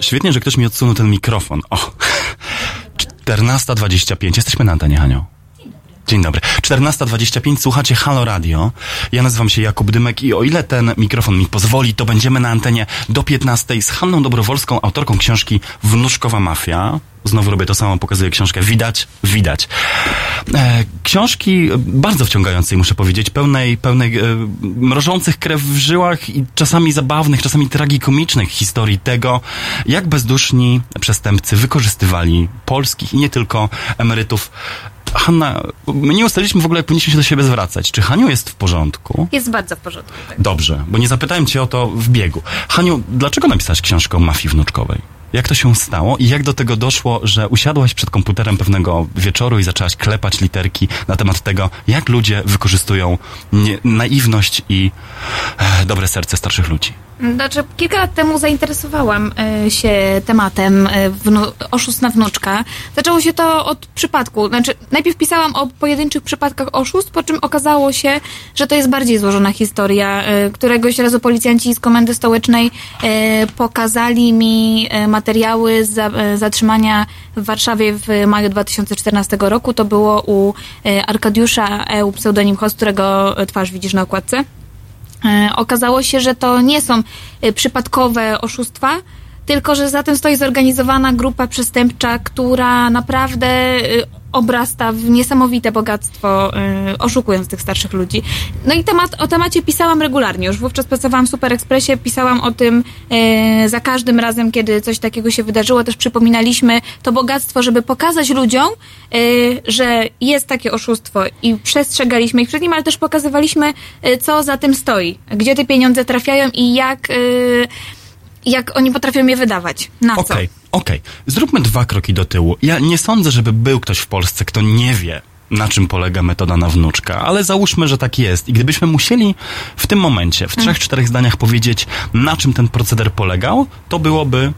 Świetnie, że ktoś mi odsunął ten mikrofon. O, 14.25. Jesteśmy na antenie, Hanio. Dzień dobry. 14.25, słuchacie Halo Radio. Ja nazywam się Jakub Dymek i o ile ten mikrofon mi pozwoli, to będziemy na antenie do 15 z Hanną Dobrowolską, autorką książki Wnuczkowa Mafia. Znowu robię to samo, pokazuję książkę. Widać, widać. E, książki bardzo wciągającej, muszę powiedzieć, pełnej, pełnej e, mrożących krew w żyłach i czasami zabawnych, czasami tragikomicznych historii tego, jak bezduszni przestępcy wykorzystywali polskich i nie tylko emerytów. Hanna, my nie ustaliliśmy w ogóle, jak powinniśmy się do siebie zwracać. Czy Haniu jest w porządku? Jest bardzo w porządku. Tak. Dobrze, bo nie zapytałem cię o to w biegu. Haniu, dlaczego napisałaś książkę o mafii wnuczkowej? Jak to się stało i jak do tego doszło, że usiadłaś przed komputerem pewnego wieczoru i zaczęłaś klepać literki na temat tego, jak ludzie wykorzystują naiwność i e, dobre serce starszych ludzi? Znaczy, kilka lat temu zainteresowałam e, się tematem e, wnu- oszustw na wnuczka. Zaczęło się to od przypadku. Znaczy, najpierw pisałam o pojedynczych przypadkach oszustw, po czym okazało się, że to jest bardziej złożona historia. E, Któregoś razu policjanci z Komendy Stołecznej pokazali mi materiały z za, zatrzymania w Warszawie w maju 2014 roku. To było u Arkadiusza EU, pseudonim Host, którego twarz widzisz na okładce. E, Okazało się, że to nie są e, przypadkowe oszustwa, tylko że za tym stoi zorganizowana grupa przestępcza, która naprawdę e, obrasta w niesamowite bogactwo, e, oszukując tych starszych ludzi. No i temat, o temacie pisałam regularnie. Już wówczas pracowałam w Super Expressie, pisałam o tym e, za każdym razem, kiedy coś takiego się wydarzyło. Też przypominaliśmy to bogactwo, żeby pokazać ludziom, e, że jest takie oszustwo i przestrzegaliśmy ich przed nim, ale też pokazywaliśmy, co za tym stoi, gdzie te pieniądze trafiają i jak, jak oni potrafią je wydawać. Na co? Okej, okej. Zróbmy dwa kroki do tyłu. Ja nie sądzę, żeby był ktoś w Polsce, kto nie wie, na czym polega metoda na wnuczka, ale załóżmy, że tak jest. I gdybyśmy musieli w tym momencie, w trzech, czterech zdaniach powiedzieć, na czym ten proceder polegał, to byłoby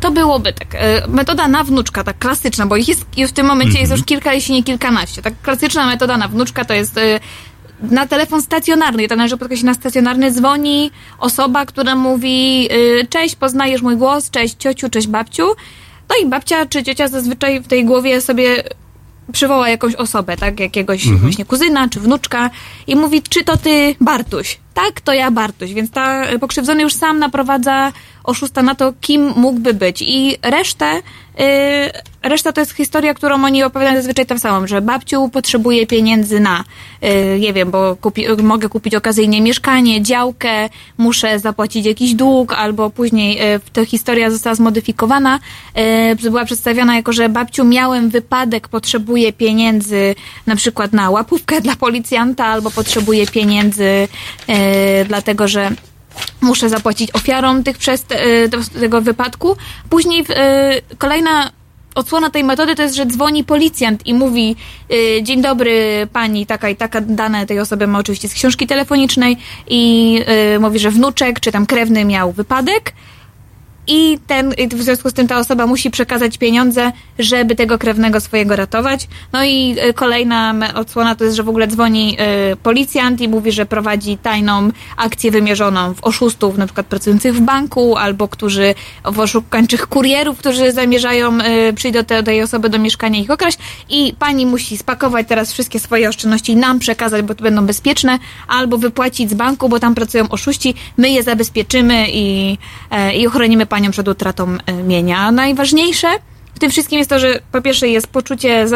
To byłoby tak. e, Metoda na wnuczka, tak klasyczna, bo ich jest w tym momencie jest już kilka, jeśli nie kilkanaście. Tak klasyczna metoda na wnuczka to jest e, na telefon stacjonarny, to należy podkreślić na stacjonarny, dzwoni osoba, która mówi e, cześć, poznajesz mój głos, cześć ciociu, cześć babciu. No i babcia czy ciocia zazwyczaj w tej głowie sobie przywoła jakąś osobę, tak? Jakiegoś właśnie kuzyna czy wnuczka i mówi, czy to ty Bartuś? Tak, to ja Bartuś. Więc ta y, pokrzywdzony już sam naprowadza oszusta na to, kim mógłby być. I resztę, y, reszta to jest historia, którą oni opowiadają zazwyczaj tam samą, że babciu potrzebuje pieniędzy na, y, nie wiem, bo kupi, mogę kupić okazyjnie mieszkanie, działkę, muszę zapłacić jakiś dług, albo później y, ta historia została zmodyfikowana, y, była przedstawiona jako, że babciu miałem wypadek, potrzebuję pieniędzy na przykład na łapówkę dla policjanta, albo potrzebuję pieniędzy y, dlatego, że muszę zapłacić ofiarom tych przez te, tego wypadku. Później y, kolejna odsłona tej metody to jest, że dzwoni policjant i mówi dzień dobry pani taka i taka, dane tej osoby ma oczywiście z książki telefonicznej i mówi, że wnuczek czy tam krewny miał wypadek i ten, i w związku z tym ta osoba musi przekazać pieniądze, żeby tego krewnego swojego ratować. No i y, kolejna odsłona to jest, że w ogóle dzwoni y, policjant i mówi, że prowadzi tajną akcję wymierzoną w oszustów, na przykład pracujących w banku, albo którzy w oszukańczych kurierów, którzy zamierzają y, przyjść do te- tej osoby do mieszkania i ich okraść i pani musi spakować teraz wszystkie swoje oszczędności i nam przekazać, bo to będą bezpieczne, albo wypłacić z banku, bo tam pracują oszuści, my je zabezpieczymy i, e, i ochronimy panią przed utratą e, mienia. Najważniejsze w tym wszystkim jest to, że po pierwsze jest poczucie,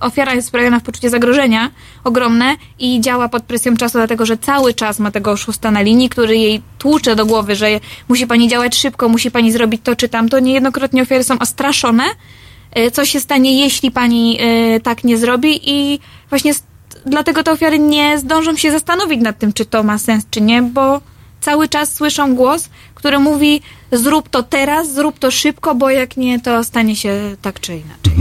ofiara jest sprawiona w poczucie zagrożenia ogromne i działa pod presją czasu, dlatego że cały czas ma tego oszusta na linii, który jej tłucze do głowy, że musi pani działać szybko, musi pani zrobić to czy tamto. Niejednokrotnie ofiary są ostraszone, e, co się stanie, jeśli pani e, tak nie zrobi i właśnie dlatego te ofiary nie zdążą się zastanowić nad tym, czy to ma sens, czy nie, bo cały czas słyszą głos, który mówi zrób to teraz, zrób to szybko, bo jak nie, to stanie się tak czy inaczej.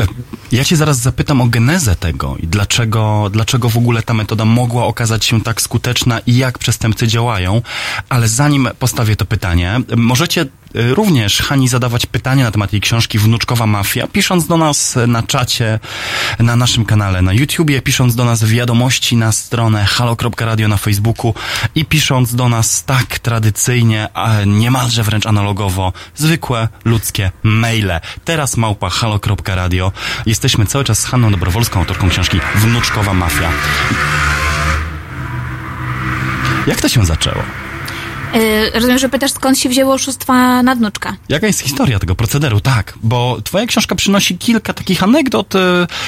E, Ja cię zaraz zapytam o genezę tego i dlaczego, dlaczego w ogóle ta metoda mogła okazać się tak skuteczna i jak przestępcy działają, ale zanim postawię to pytanie, możecie y, również Hani zadawać pytania na temat jej książki Wnuczkowa Mafia, pisząc do nas na czacie, na naszym kanale na YouTubie, pisząc do nas wiadomości na stronę halo.radio na Facebooku i pisząc do nas tak tradycyjnie, a niemalże wręcz analogowo, zwykłe ludzkie maile. Teraz małpa halo.radio. Jesteśmy cały czas z Hanną Dobrowolską, autorką książki Wnuczkowa Mafia. Jak to się zaczęło? Y, rozumiem, że pytasz, skąd się wzięło oszustwa na wnuczka. Jaka jest historia tego procederu? Tak, bo twoja książka przynosi kilka takich anegdot y,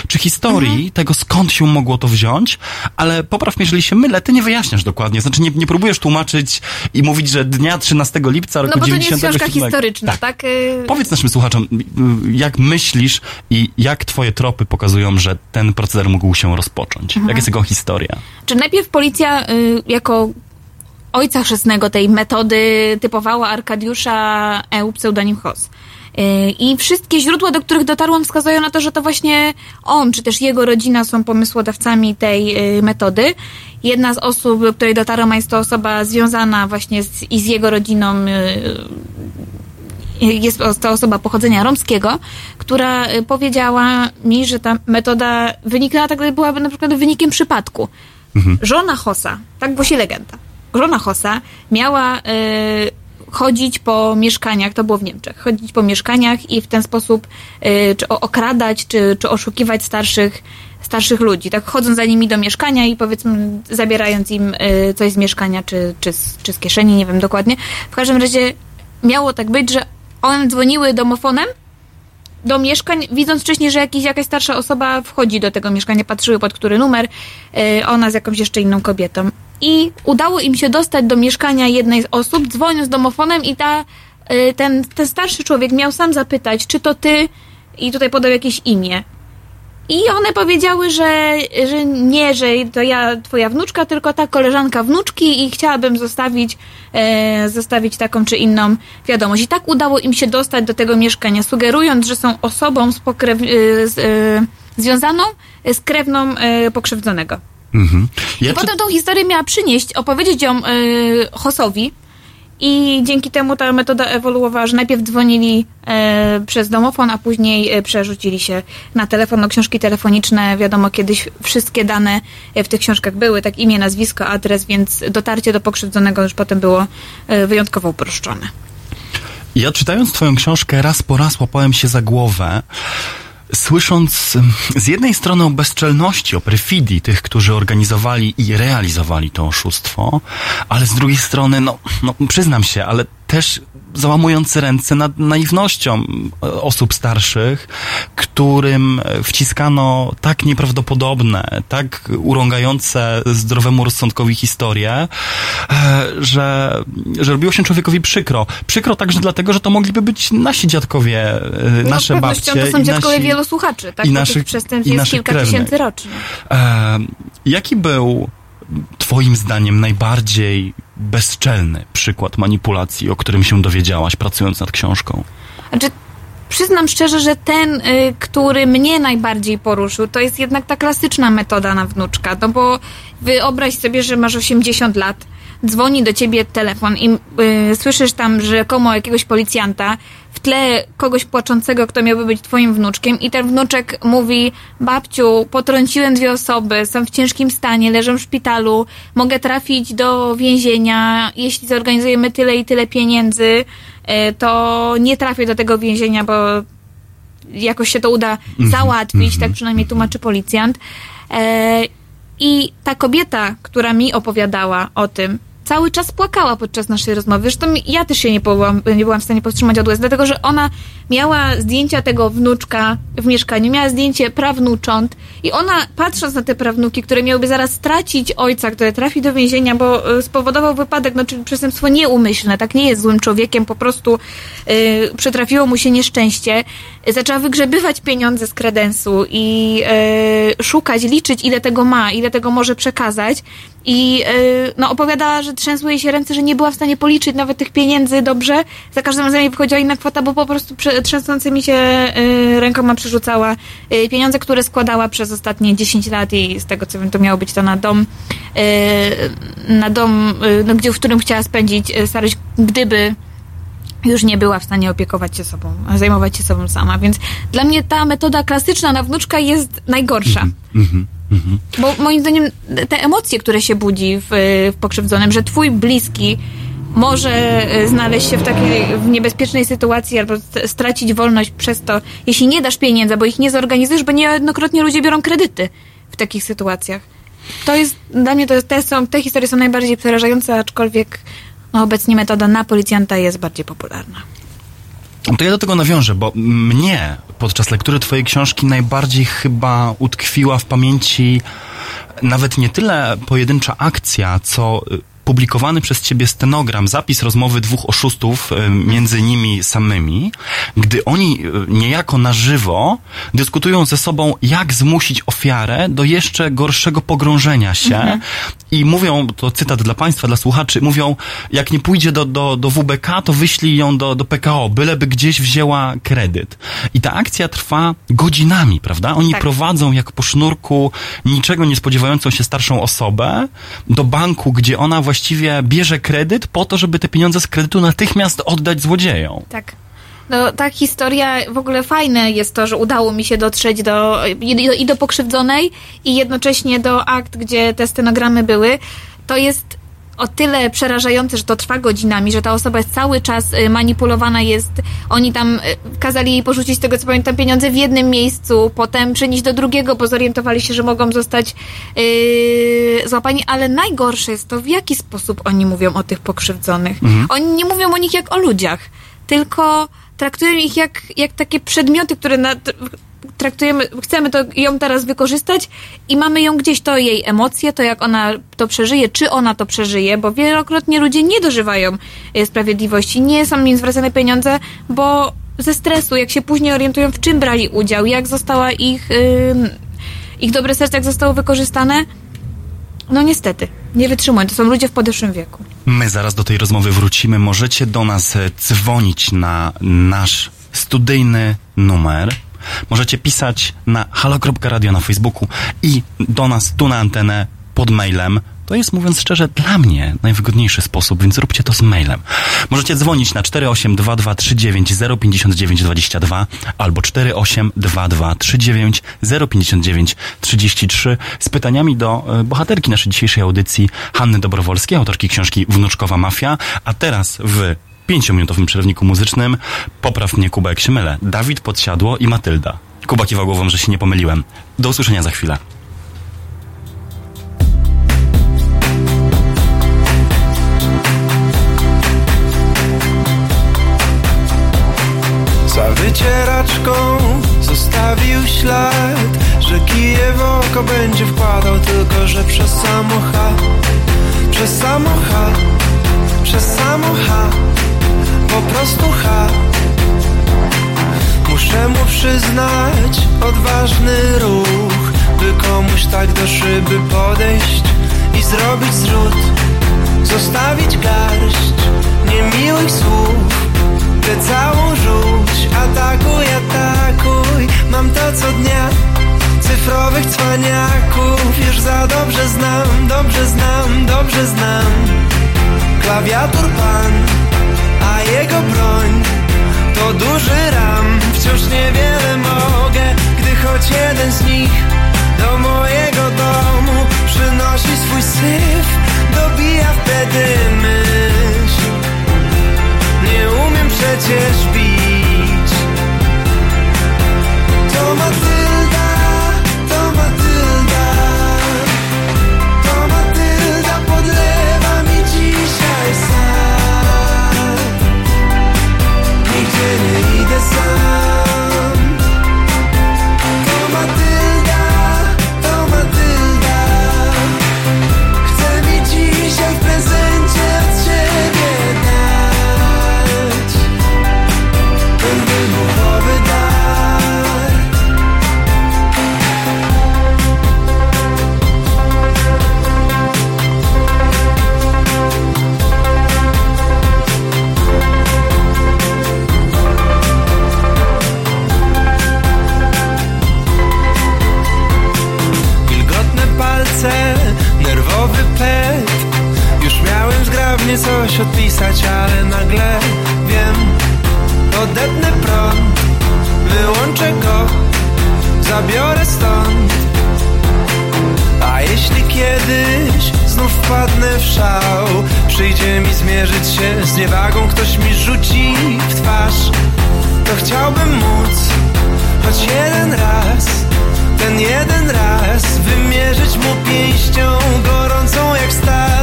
czy historii tego, skąd się mogło to wziąć, ale popraw mnie, jeżeli się mylę, ty nie wyjaśniasz dokładnie. Znaczy nie, nie próbujesz tłumaczyć i mówić, że dnia 13 lipca roku No bo to nie jest 97. książka historyczna, tak? Y, Powiedz naszym słuchaczom, jak myślisz i jak twoje tropy pokazują, że ten proceder mógł się rozpocząć? Mhm. Jaka jest jego historia? Czy najpierw policja y, jako ojca chrzestnego tej metody typowała Arkadiusza EU pseudonim Hos. Y, I wszystkie źródła, do których dotarłam, wskazują na to, że to właśnie on, czy też jego rodzina są pomysłodawcami tej y, metody. Jedna z osób, do której dotarłam, jest to osoba związana właśnie z, i z jego rodziną, y, jest to osoba pochodzenia romskiego, która powiedziała mi, że ta metoda wyniknęła tak, byłaby na przykład wynikiem przypadku. Żona Hossa, tak głosi legenda, żona Hossa miała y, chodzić po mieszkaniach, to było w Niemczech, chodzić po mieszkaniach i w ten sposób y, czy okradać, czy, czy oszukiwać starszych, starszych ludzi. Tak chodząc za nimi do mieszkania i powiedzmy zabierając im y, coś z mieszkania, czy, czy, z, czy z kieszeni, nie wiem dokładnie. W każdym razie miało tak być, że one dzwoniły domofonem do mieszkań, widząc wcześniej, że jakiś, jakaś starsza osoba wchodzi do tego mieszkania, patrzyły pod który numer, ona z jakąś jeszcze inną kobietą. I udało im się dostać do mieszkania jednej z osób, dzwoniąc domofonem i ta, yy, ten, ten starszy człowiek miał sam zapytać, czy to ty, i tutaj podał jakieś imię. I one powiedziały, że, że nie, że to ja, twoja wnuczka, tylko ta koleżanka wnuczki i chciałabym zostawić, e, zostawić taką czy inną wiadomość. I tak udało im się dostać do tego mieszkania, sugerując, że są osobą spokrew, e, z, e, związaną z krewną e, pokrzywdzonego. Mhm. Ja I potem tą historię miała przynieść, opowiedzieć ją e, Hosowi. I dzięki temu ta metoda ewoluowała, że najpierw dzwonili e, przez domofon, a później e, przerzucili się na telefon. No, książki telefoniczne, wiadomo, kiedyś wszystkie dane e, w tych książkach były, tak imię, nazwisko, adres, więc dotarcie do pokrzywdzonego już potem było e, wyjątkowo uproszczone. Ja czytając twoją książkę raz po raz łapałem się za głowę, słysząc z jednej strony o bezczelności, o perfidii tych, którzy organizowali i realizowali to oszustwo, ale z drugiej strony, no, no przyznam się, ale też załamujący ręce nad naiwnością e, osób starszych, którym wciskano tak nieprawdopodobne, tak urągające zdrowemu rozsądkowi historie, e, że, że robiło się człowiekowi przykro. Przykro także dlatego, że to mogliby być nasi dziadkowie, e, No, nasze babcie to są i dziadkowie nasi, wielu słuchaczy, tak? i naszych- przestępstw i jest naszych kilka krewnych. tysięcy rocznie. E, jaki był Twoim zdaniem najbardziej bezczelny przykład manipulacji, o którym się dowiedziałaś pracując nad książką? Znaczy, przyznam szczerze, że ten, y, który mnie najbardziej poruszył, to jest jednak ta klasyczna metoda na wnuczka. No bo wyobraź sobie, że masz 80 lat, dzwoni do ciebie telefon i y, słyszysz tam rzekomo jakiegoś policjanta, w tle kogoś płaczącego, kto miałby być twoim wnuczkiem i ten wnuczek mówi, babciu, potrąciłem dwie osoby, są w ciężkim stanie, leżą w szpitalu, mogę trafić do więzienia, jeśli zorganizujemy tyle i tyle pieniędzy, e, to nie trafię do tego więzienia, bo jakoś się to uda załatwić, tak przynajmniej tłumaczy policjant. E, I ta kobieta, która mi opowiadała o tym, cały czas płakała podczas naszej rozmowy. Zresztą ja też się nie byłam, nie byłam w stanie powstrzymać od łez, dlatego że ona miała zdjęcia tego wnuczka w mieszkaniu, miała zdjęcie prawnucząt i ona patrząc na te prawnuki, które miałyby zaraz stracić ojca, który trafi do więzienia, bo y, spowodował wypadek, no czyli przestępstwo nieumyślne, tak nie jest złym człowiekiem, po prostu y, przytrafiło mu się nieszczęście, zaczęła wygrzebywać pieniądze z kredensu i y, szukać, liczyć ile tego ma, ile tego może przekazać i y, no, opowiadała, że trzęsły jej się ręce, że nie była w stanie policzyć nawet tych pieniędzy dobrze. Za każdym razem jej wychodziła inna kwota, bo po prostu trzęsącymi się y, rękoma przerzucała y, pieniądze, które składała przez ostatnie 10 lat i z tego co wiem, to miało być to na dom, y, na dom, no, gdzie, w którym chciała spędzić starość, gdyby już nie była w stanie opiekować się sobą, zajmować się sobą sama. Więc dla mnie ta metoda klasyczna na wnuczka jest najgorsza. Mhm. Mhm. Bo moim zdaniem te emocje, które się budzi w, w pokrzywdzonym, że twój bliski może e, znaleźć się w takiej w niebezpiecznej sytuacji albo st- stracić wolność przez to, jeśli nie dasz pieniędzy, bo ich nie zorganizujesz, bo niejednokrotnie ludzie biorą kredyty w takich sytuacjach. To jest, dla mnie to te, są, te historie są najbardziej przerażające, aczkolwiek no, obecnie metoda na policjanta jest bardziej popularna. To ja do tego nawiążę, bo mnie podczas lektury twojej książki najbardziej chyba utkwiła w pamięci nawet nie tyle pojedyncza akcja, co y, publikowany przez ciebie stenogram, zapis rozmowy dwóch oszustów y, między nimi samymi, gdy oni y, niejako na żywo dyskutują ze sobą, jak zmusić ofiarę do jeszcze gorszego pogrążenia się Mhm. i mówią, to cytat dla państwa, dla słuchaczy, mówią, jak nie pójdzie do, do, do WBK, to wyślij ją do, do PKO, byleby gdzieś wzięła kredyt. I ta akcja trwa godzinami, prawda? Oni Tak. prowadzą jak po sznurku niczego nie spodziewającą się starszą osobę do banku, gdzie ona właściwie bierze kredyt po to, żeby te pieniądze z kredytu natychmiast oddać złodziejom. Tak. No, ta historia, w ogóle fajne jest to, że udało mi się dotrzeć do, i, do, i do pokrzywdzonej i jednocześnie do akt, gdzie te stenogramy były. To jest o tyle przerażające, że to trwa godzinami, że ta osoba jest cały czas y, manipulowana jest. Oni tam y, kazali jej porzucić, tego co pamiętam, pieniądze w jednym miejscu, potem przenieść do drugiego, bo zorientowali się, że mogą zostać yy, złapani. Ale najgorsze jest to, w jaki sposób oni mówią o tych pokrzywdzonych. Mhm. Oni nie mówią o nich jak o ludziach, tylko traktują ich jak, jak takie przedmioty, które na, traktujemy, chcemy to, ją teraz wykorzystać i mamy ją gdzieś, to jej emocje, to jak ona to przeżyje, czy ona to przeżyje, bo wielokrotnie ludzie nie dożywają e, sprawiedliwości, nie są im zwracane pieniądze, bo ze stresu, jak się później orientują, w czym brali udział, jak została ich, ym, ich dobre serce, jak zostało wykorzystane, no niestety, nie wytrzymują. To są ludzie w podeszłym wieku. My zaraz do tej rozmowy wrócimy. Możecie do nas e, dzwonić na nasz studyjny numer. Możecie pisać na halo.radio na Facebooku i do nas tu na antenę pod mailem. To jest, mówiąc szczerze, dla mnie najwygodniejszy sposób, więc zróbcie to z mailem. Możecie dzwonić na 482239 05922 albo 482239 059 33 z pytaniami do e, bohaterki naszej dzisiejszej audycji Hanny Dobrowolskiej, autorki książki Wnuczkowa Mafia, a teraz w pięciominutowym przerwniku muzycznym popraw mnie Kuba jak się mylę. Dawid Podsiadło i Matylda. Kuba kiwał głową, że się nie pomyliłem. Do usłyszenia za chwilę. Za wycieraczką zostawił ślad Że kije w oko będzie wkładał Tylko, że przez samochód Przez samochód Przez samochód Po prostu ha Muszę mu przyznać odważny ruch By komuś tak do szyby podejść I zrobić zrzut Zostawić garść niemiłych słów Tę całą rzuć, atakuj, atakuj. Mam to co dnia Cyfrowych cwaniaków. Już za dobrze znam, dobrze znam, dobrze znam. Klawiatur pan, jego broń. To duży ram Wciąż niewiele mogę Gdy choć jeden z nich Do mojego domu Przynosi swój syf Dobija wtedy myśl. Nie umiem przecież bić coś odpisać, ale nagle wiem Odetnę prąd, wyłączę go Zabiorę stąd. A jeśli kiedyś znów wpadnę w szał Przyjdzie mi zmierzyć się z niewagą Ktoś mi rzuci w twarz. To chciałbym móc choć jeden raz Ten jeden raz Wymierzyć mu pięścią gorącą jak stal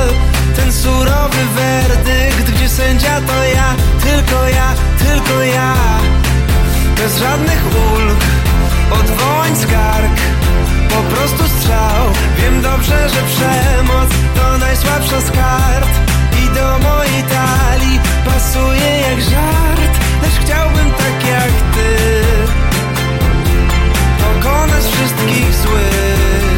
Ten surowy werdykt Gdzie sędzia to ja, tylko ja, tylko ja. Bez żadnych ulg, odwołań skarg Po prostu strzał. Wiem dobrze, że przemoc to najsłabsza z kart. I do mojej talii pasuje jak żart Lecz chciałbym tak jak ty Pokonać wszystkich złych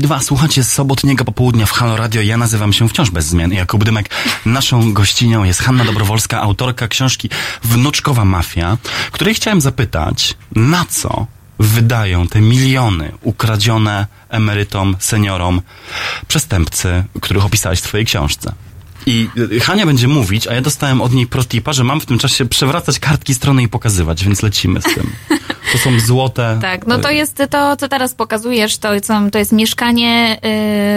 14.42, słuchacie sobotniego popołudnia w Halo Radio. Ja nazywam się wciąż bez zmian Jakub Dymek. Naszą gościnią jest Hanna Dobrowolska, autorka książki Wnuczkowa Mafia, której chciałem zapytać, na co wydają te miliony ukradzione emerytom, seniorom, przestępcy, których opisałeś w twojej książce. I y, Hania będzie mówić, a ja dostałem od niej protipa, że mam w tym czasie przewracać kartki strony i pokazywać, więc lecimy z tym. *laughs* To są złote. Tak, no to jest to, co teraz pokazujesz, to, to jest mieszkanie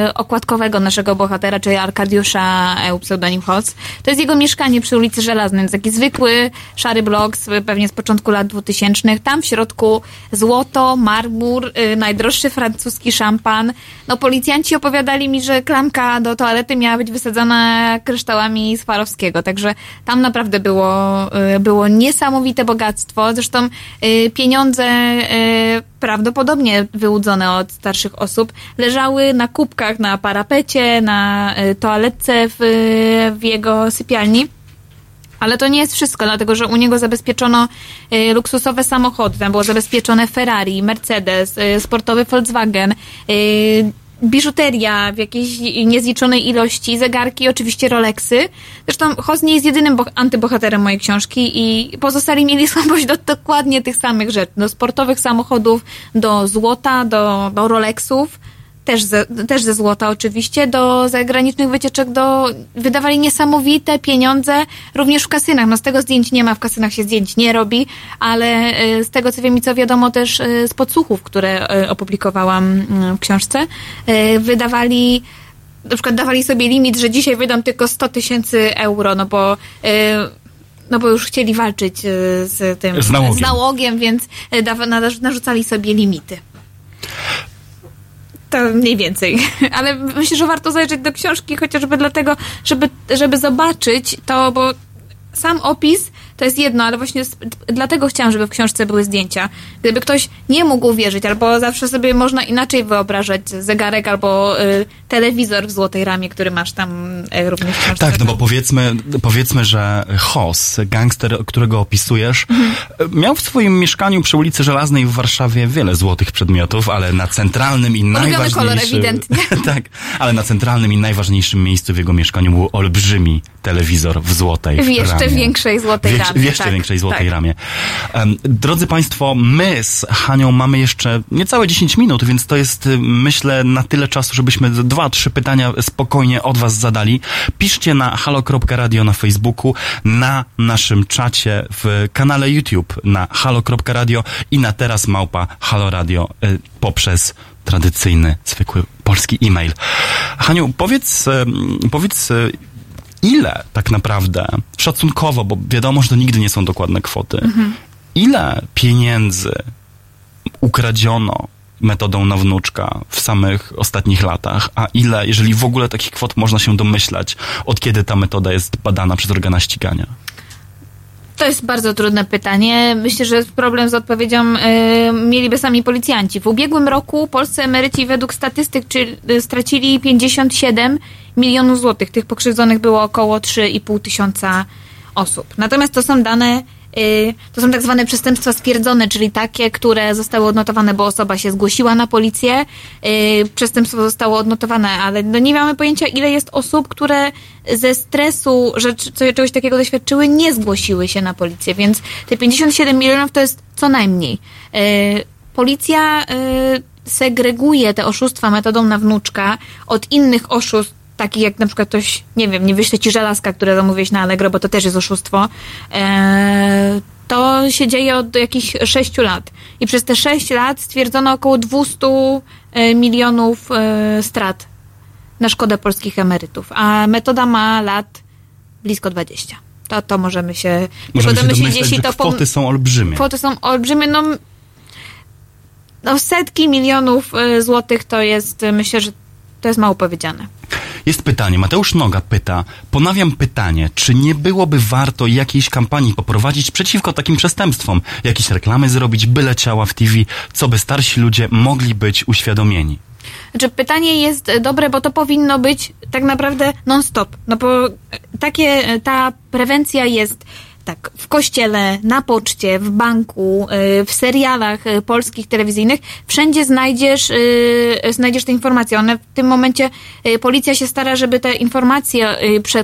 y, okładkowego naszego bohatera, czyli Arkadiusza EU pseudonim Holz. To jest jego mieszkanie przy ulicy Żelaznej, taki zwykły, szary blok, pewnie z początku lat 2000. Tam w środku złoto, marmur, y, najdroższy francuski szampan. No policjanci opowiadali mi, że klamka do toalety miała być wysadzona kryształami Swarowskiego, także tam naprawdę było, y, było niesamowite bogactwo. Zresztą y, pieniądze y, prawdopodobnie wyłudzone od starszych osób leżały na kubkach, na parapecie, na y, toaletce w, w jego sypialni. Ale to nie jest wszystko, dlatego że u niego zabezpieczono y, luksusowe samochody. Tam było zabezpieczone Ferrari, Mercedes, sportowy Volkswagen, biżuteria w jakiejś niezliczonej ilości, zegarki, oczywiście Rolexy. Zresztą Hoz nie jest jedynym bo- antybohaterem mojej książki i pozostali mieli *laughs* słabość do dokładnie tych samych rzeczy. Do sportowych samochodów, do złota, do, do Rolexów też ze, też ze złota oczywiście, do zagranicznych wycieczek, do, wydawali niesamowite pieniądze, również w kasynach. No z tego zdjęć nie ma, w kasynach się zdjęć nie robi, ale y, z tego co wiem i co wiadomo też y, z podsłuchów, które y, opublikowałam w książce, wydawali na przykład dawali sobie limit, że dzisiaj wydam tylko 100 tysięcy euro, no bo no bo już chcieli walczyć z tym Z nałogiem. nałogiem więc narzucali sobie limity. To mniej więcej. *laughs* Ale myślę, że warto zajrzeć do książki chociażby dlatego, żeby, żeby zobaczyć to, bo sam opis to jest jedno, ale właśnie dlatego chciałam, żeby w książce były zdjęcia. Gdyby ktoś nie mógł uwierzyć, albo zawsze sobie można inaczej wyobrażać zegarek albo y, telewizor w złotej ramie, który masz tam y, również w książce. Tak, no bo powiedzmy, powiedzmy, że Hoss, gangster, którego opisujesz, miał w swoim mieszkaniu przy ulicy Żelaznej w Warszawie wiele złotych przedmiotów, ale na centralnym i Ulubiony najważniejszym... kolor ewidentnie. *laughs* tak, ale na centralnym i najważniejszym miejscu w jego mieszkaniu był olbrzymi telewizor w złotej W jeszcze ramie. większej złotej ramie. w jeszcze tak, większej złotej tak. ramie. Drodzy Państwo, my z Hanią mamy jeszcze niecałe 10 minut, więc to jest, y, myślę, na tyle czasu, żebyśmy dwa, trzy pytania spokojnie od Was zadali. Piszcie na halo.radio na Facebooku, na naszym czacie w kanale YouTube na halo.radio i na teraz małpa Halo Radio y, poprzez tradycyjny, zwykły polski e-mail. Haniu, powiedz, powiedz y, ile tak naprawdę, szacunkowo, bo wiadomo, że to nigdy nie są dokładne kwoty, Mhm. ile pieniędzy ukradziono metodą na wnuczka w samych ostatnich latach, a ile, jeżeli w ogóle takich kwot można się domyślać, od kiedy ta metoda jest badana przez organa ścigania? To jest bardzo trudne pytanie. Myślę, że problem z odpowiedzią e, mieliby sami policjanci. W ubiegłym roku polscy emeryci według statystyk czy, e, stracili 57 milionów złotych. Tych pokrzywdzonych było około 3,5 tysiąca osób. Natomiast to są dane, to są tak zwane przestępstwa stwierdzone, czyli takie, które zostały odnotowane, bo osoba się zgłosiła na policję, e, przestępstwo zostało odnotowane, ale no nie mamy pojęcia, ile jest osób, które ze stresu, że czegoś takiego doświadczyły, nie zgłosiły się na policję, więc te 57 milionów to jest co najmniej. E, Policja segreguje te oszustwa metodą na wnuczka od innych oszustw, takich jak na przykład ktoś, nie wiem, nie wyśle ci żelazka, które zamówiłeś na Allegro, bo to też jest oszustwo. E, to się dzieje od jakichś 6 lat. I przez te 6 lat stwierdzono około 200 e, milionów e, strat na szkodę polskich emerytów, a metoda ma lat blisko 20. To, to możemy się, Możemy się domyślać, że pom- kwoty są olbrzymie. Kwoty są olbrzymie, no, no setki milionów złotych to jest, myślę, że to jest mało powiedziane. Jest pytanie, Mateusz Noga pyta, ponawiam pytanie, czy nie byłoby warto jakiejś kampanii poprowadzić przeciwko takim przestępstwom? Jakieś reklamy zrobić, byle ciała w TV, co by starsi ludzie mogli być uświadomieni? Znaczy pytanie jest dobre, bo to powinno być tak naprawdę non-stop. No bo takie, ta prewencja jest tak, w kościele, na poczcie, w banku, y, w serialach y, polskich, telewizyjnych, wszędzie znajdziesz, y, znajdziesz te informacje. One w tym momencie, policja się stara, żeby te informacje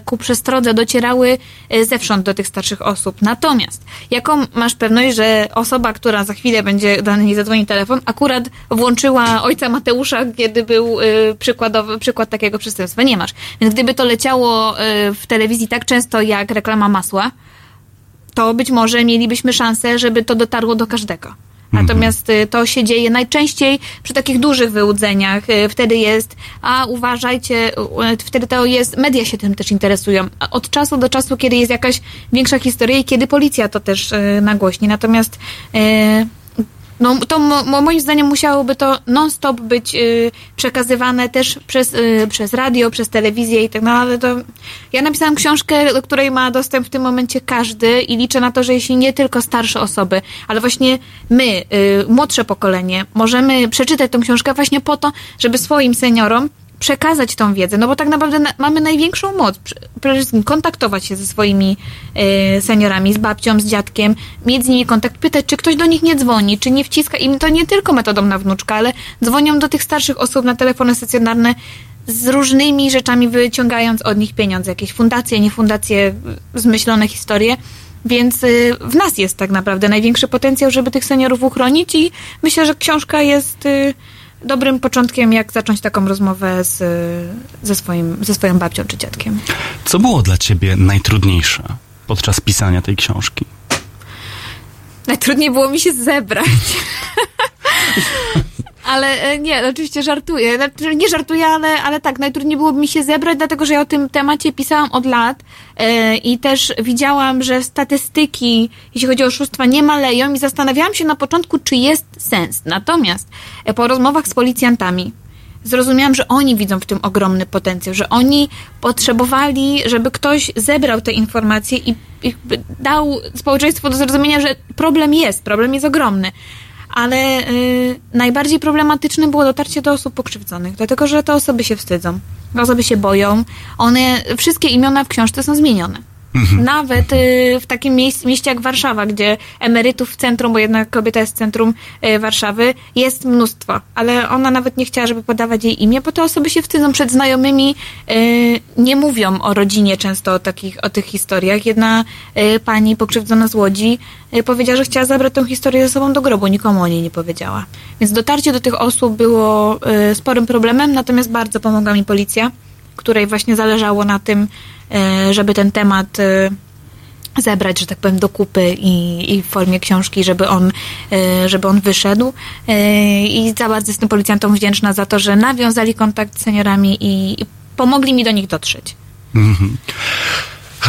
ku przestrodze docierały zewsząd do tych starszych osób. Natomiast, jaką masz pewność, że osoba, która za chwilę będzie do niej telefon, akurat włączyła ojca Mateusza, kiedy był przykładowy, przykład takiego przestępstwa? Nie masz. Więc gdyby to leciało w telewizji tak często jak reklama masła, to być może mielibyśmy szansę, żeby to dotarło do każdego. Natomiast y, to się dzieje najczęściej przy takich dużych wyłudzeniach. Y, Wtedy jest, a uważajcie, y, wtedy to jest, media się tym też interesują. Od czasu do czasu, kiedy jest jakaś większa historia i kiedy policja to też nagłośni. Natomiast no, to mo, mo- moim zdaniem musiałoby to non-stop być y, przekazywane też przez, y, przez radio, przez telewizję i tak dalej, ale to ja napisałam książkę, do której ma dostęp w tym momencie każdy i liczę na to, że jeśli nie tylko starsze osoby, ale właśnie my, y, młodsze pokolenie, możemy przeczytać tą książkę właśnie po to, żeby swoim seniorom przekazać tą wiedzę, no bo tak naprawdę na, mamy największą moc. Prze- Przede wszystkim kontaktować się ze swoimi e, seniorami, z babcią, z dziadkiem, mieć z nimi kontakt, pytać, czy ktoś do nich nie dzwoni, czy nie wciska im to nie tylko metodą na wnuczka, ale dzwonią do tych starszych osób na telefony stacjonarne z różnymi rzeczami, wyciągając od nich pieniądze, jakieś fundacje, nie fundacje, zmyślone historie. Więc y, w nas jest tak naprawdę największy potencjał, żeby tych seniorów uchronić i myślę, że książka jest y, dobrym początkiem, jak zacząć taką rozmowę z, ze, swoim, ze swoją babcią czy dziadkiem. Co było dla ciebie najtrudniejsze podczas pisania tej książki? Najtrudniej było mi się zebrać. *laughs* Ale e, nie, oczywiście żartuję. Znaczy, nie żartuję, ale, ale tak, najtrudniej byłoby mi się zebrać, dlatego że ja o tym temacie pisałam od lat e, i też widziałam, że statystyki, jeśli chodzi o oszustwa, nie maleją i zastanawiałam się na początku, czy jest sens. Natomiast e, po rozmowach z policjantami, zrozumiałam, że oni widzą w tym ogromny potencjał, że oni potrzebowali, żeby ktoś zebrał te informacje i jakby dał społeczeństwu do zrozumienia, że problem jest, problem jest ogromny. Ale y, najbardziej problematyczne było dotarcie do osób pokrzywdzonych, dlatego że te osoby się wstydzą, osoby się boją. One, wszystkie imiona w książce są zmienione. Nawet y, w takim mieście jak Warszawa, gdzie emerytów w centrum, bo jednak kobieta jest w centrum y, Warszawy, jest mnóstwo, ale ona nawet nie chciała, żeby podawać jej imię, bo te osoby się wstydzą przed znajomymi, y, nie mówią o rodzinie często o, takich, o tych historiach. Jedna pani pokrzywdzona z Łodzi powiedziała, że chciała zabrać tę historię ze sobą do grobu, nikomu o niej nie powiedziała. Więc dotarcie do tych osób było sporym problemem, natomiast bardzo pomogła mi policja której właśnie zależało na tym, żeby ten temat e, zebrać, że tak powiem, do kupy i, i w formie książki, żeby on, e, żeby on wyszedł. E, I za bardzo jestem policjantom wdzięczna za to, że nawiązali kontakt z seniorami i, pomogli mi do nich dotrzeć. Mhm.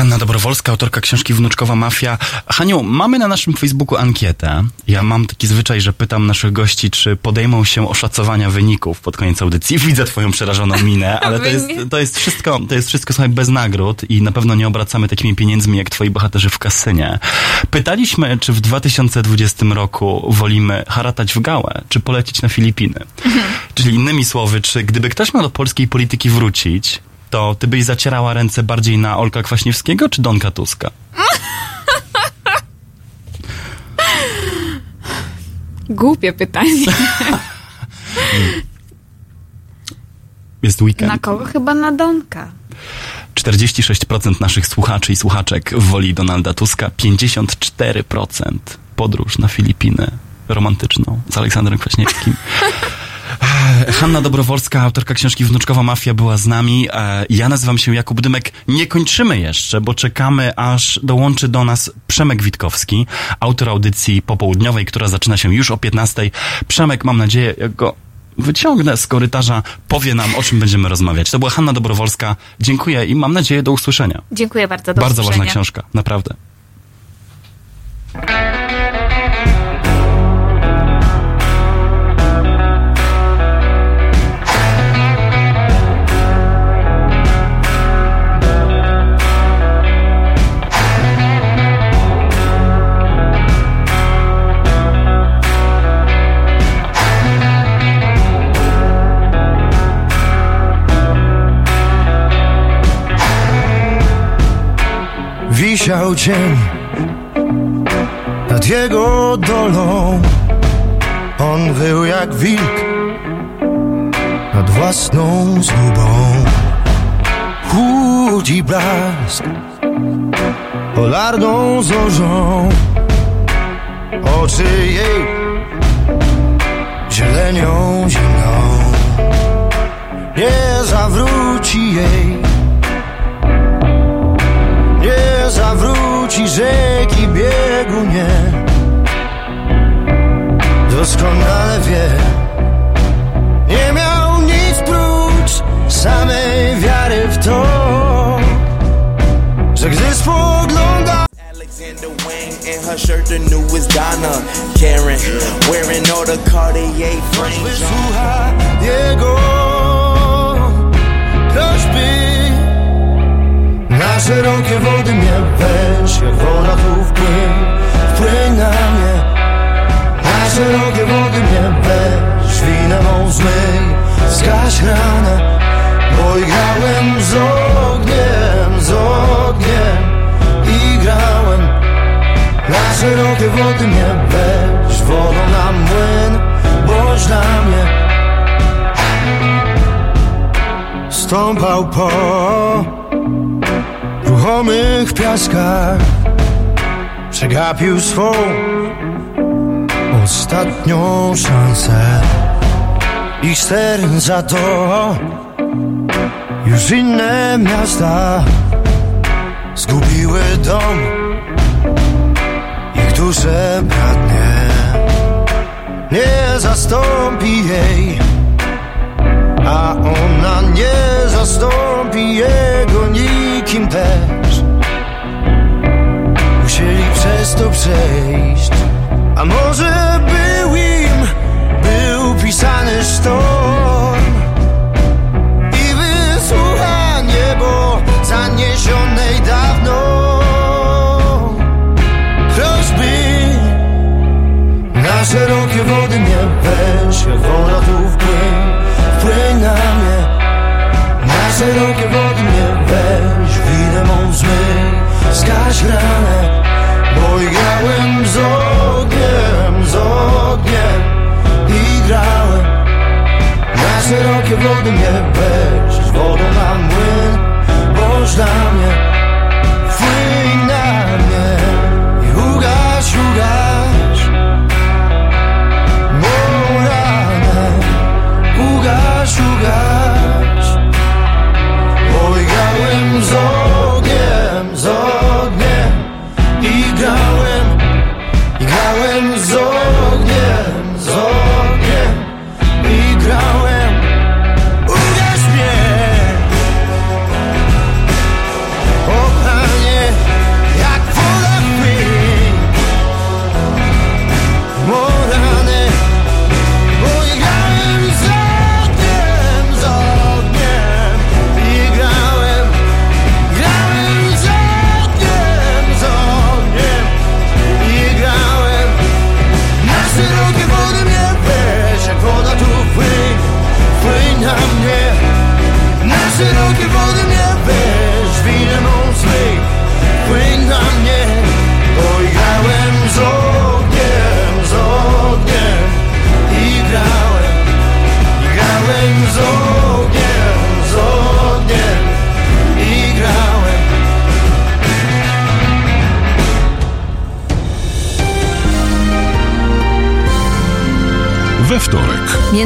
Hanna Dobrowolska, autorka książki Wnuczkowa Mafia. Haniu, mamy na naszym Facebooku ankietę. Ja mam taki zwyczaj, że pytam naszych gości, czy podejmą się oszacowania wyników pod koniec audycji. *laughs* Widzę twoją przerażoną minę, *laughs* ale to jest, to jest wszystko, to jest wszystko słuchaj, bez nagród i na pewno nie obracamy takimi pieniędzmi jak twoi bohaterzy w kasynie. Pytaliśmy, czy w 2020 roku wolimy haratać w gałę, czy polecieć na Filipiny. Czyli innymi słowy, czy gdyby ktoś miał do polskiej polityki wrócić, to ty byś zacierała ręce bardziej na Olka Kwaśniewskiego czy Donka Tuska? Głupie pytanie. *laughs* Jest weekend. Na kogo? Chyba na Donka. 46% naszych słuchaczy i słuchaczek woli Donalda Tuska, 54% podróż na Filipiny romantyczną z Aleksandrem Kwaśniewskim. *laughs* Hanna Dobrowolska, autorka książki Wnuczkowa Mafia była z nami. E, Ja nazywam się Jakub Dymek. Nie kończymy jeszcze, bo czekamy, aż dołączy do nas Przemek Witkowski, autor audycji popołudniowej, która zaczyna się już o 15. Przemek, mam nadzieję, jak go wyciągnę z korytarza, powie nam, o czym będziemy rozmawiać. To była Hanna Dobrowolska. Dziękuję i mam nadzieję do usłyszenia. Dziękuję bardzo. Do Bardzo ważna usłyszenia. książka, naprawdę. Wisiał cień nad jego dolą. On wył jak wilk nad własną zgubą. Chłód i blask polarną zorzą. Oczy jej zielenią zimną. Nie zawróci jej nie zawróci rzeki biegu, nie Doskonale wie. Nie miał nic prócz samej wiary w to Że gdy spogląda Alexander Wang and her shirt the newest Donna Karen. Wearing all the Cartier frames. Wysłucha jego prośby Na szerokie wody mnie weź woda tu wpłyń, wpłyń na mnie. Na szerokie wody mnie weź Winę mą zmyj, zgaś ranę Bo grałem z ogniem, z ogniem I grałem Na szerokie wody mnie weź Wodą na młyn, boś dla mnie. Stąpał po ruchomych piaskach Przegapił swą ostatnią szansę. Ich ster za to już inne miasta Zgubiły dom Ich duszę bratnie Nie zastąpi jej A ona nie zastąpi jego nikim też Musieli przez to przejść. A może był im, był pisany sztorm. I wysłucha niebo zaniesionej dawno. Prośby na szerokie wody nie weź, wola Winę mą zmyj, skaź ranę Bo grałem z ogniem, z ogniem I grałem. Na szerokie wody mnie weź Z wodą na młyn Boż dla mnie Płyń na mnie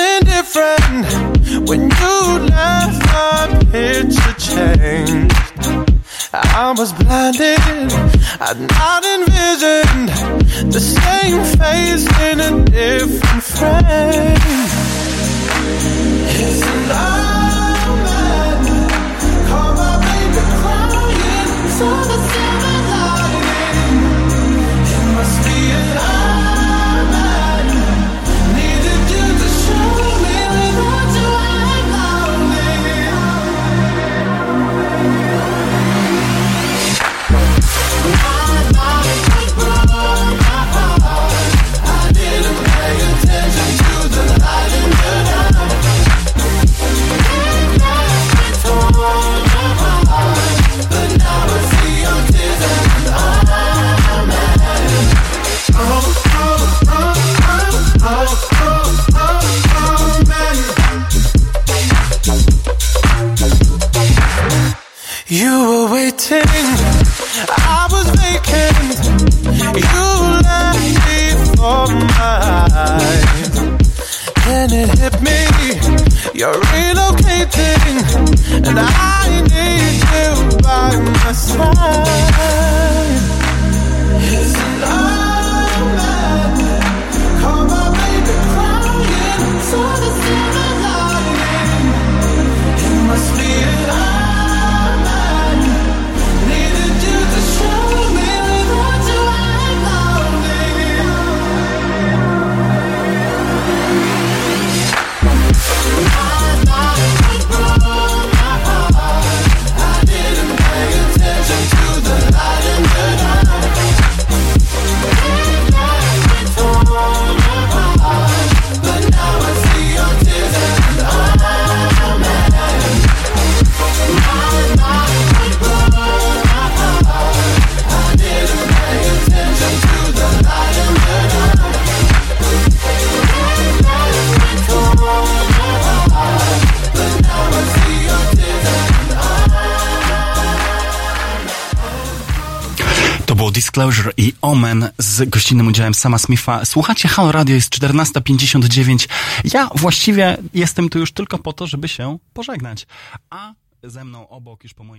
something different. When you left, my picture changed. I was blinded, I'd not envisioned the same face in a different frame. It's an You were waiting, I was vacant. You left me for mine. Then it hit me, you're relocating, and I need you by my side. It's omen. Call my baby crying, the silver lining. It must be an Disclosure i Omen z gościnnym udziałem Sama Smitha. Słuchacie Halo Radio, jest 14.59. Ja właściwie jestem tu już tylko po to, żeby się pożegnać. A ze mną obok, już po mojej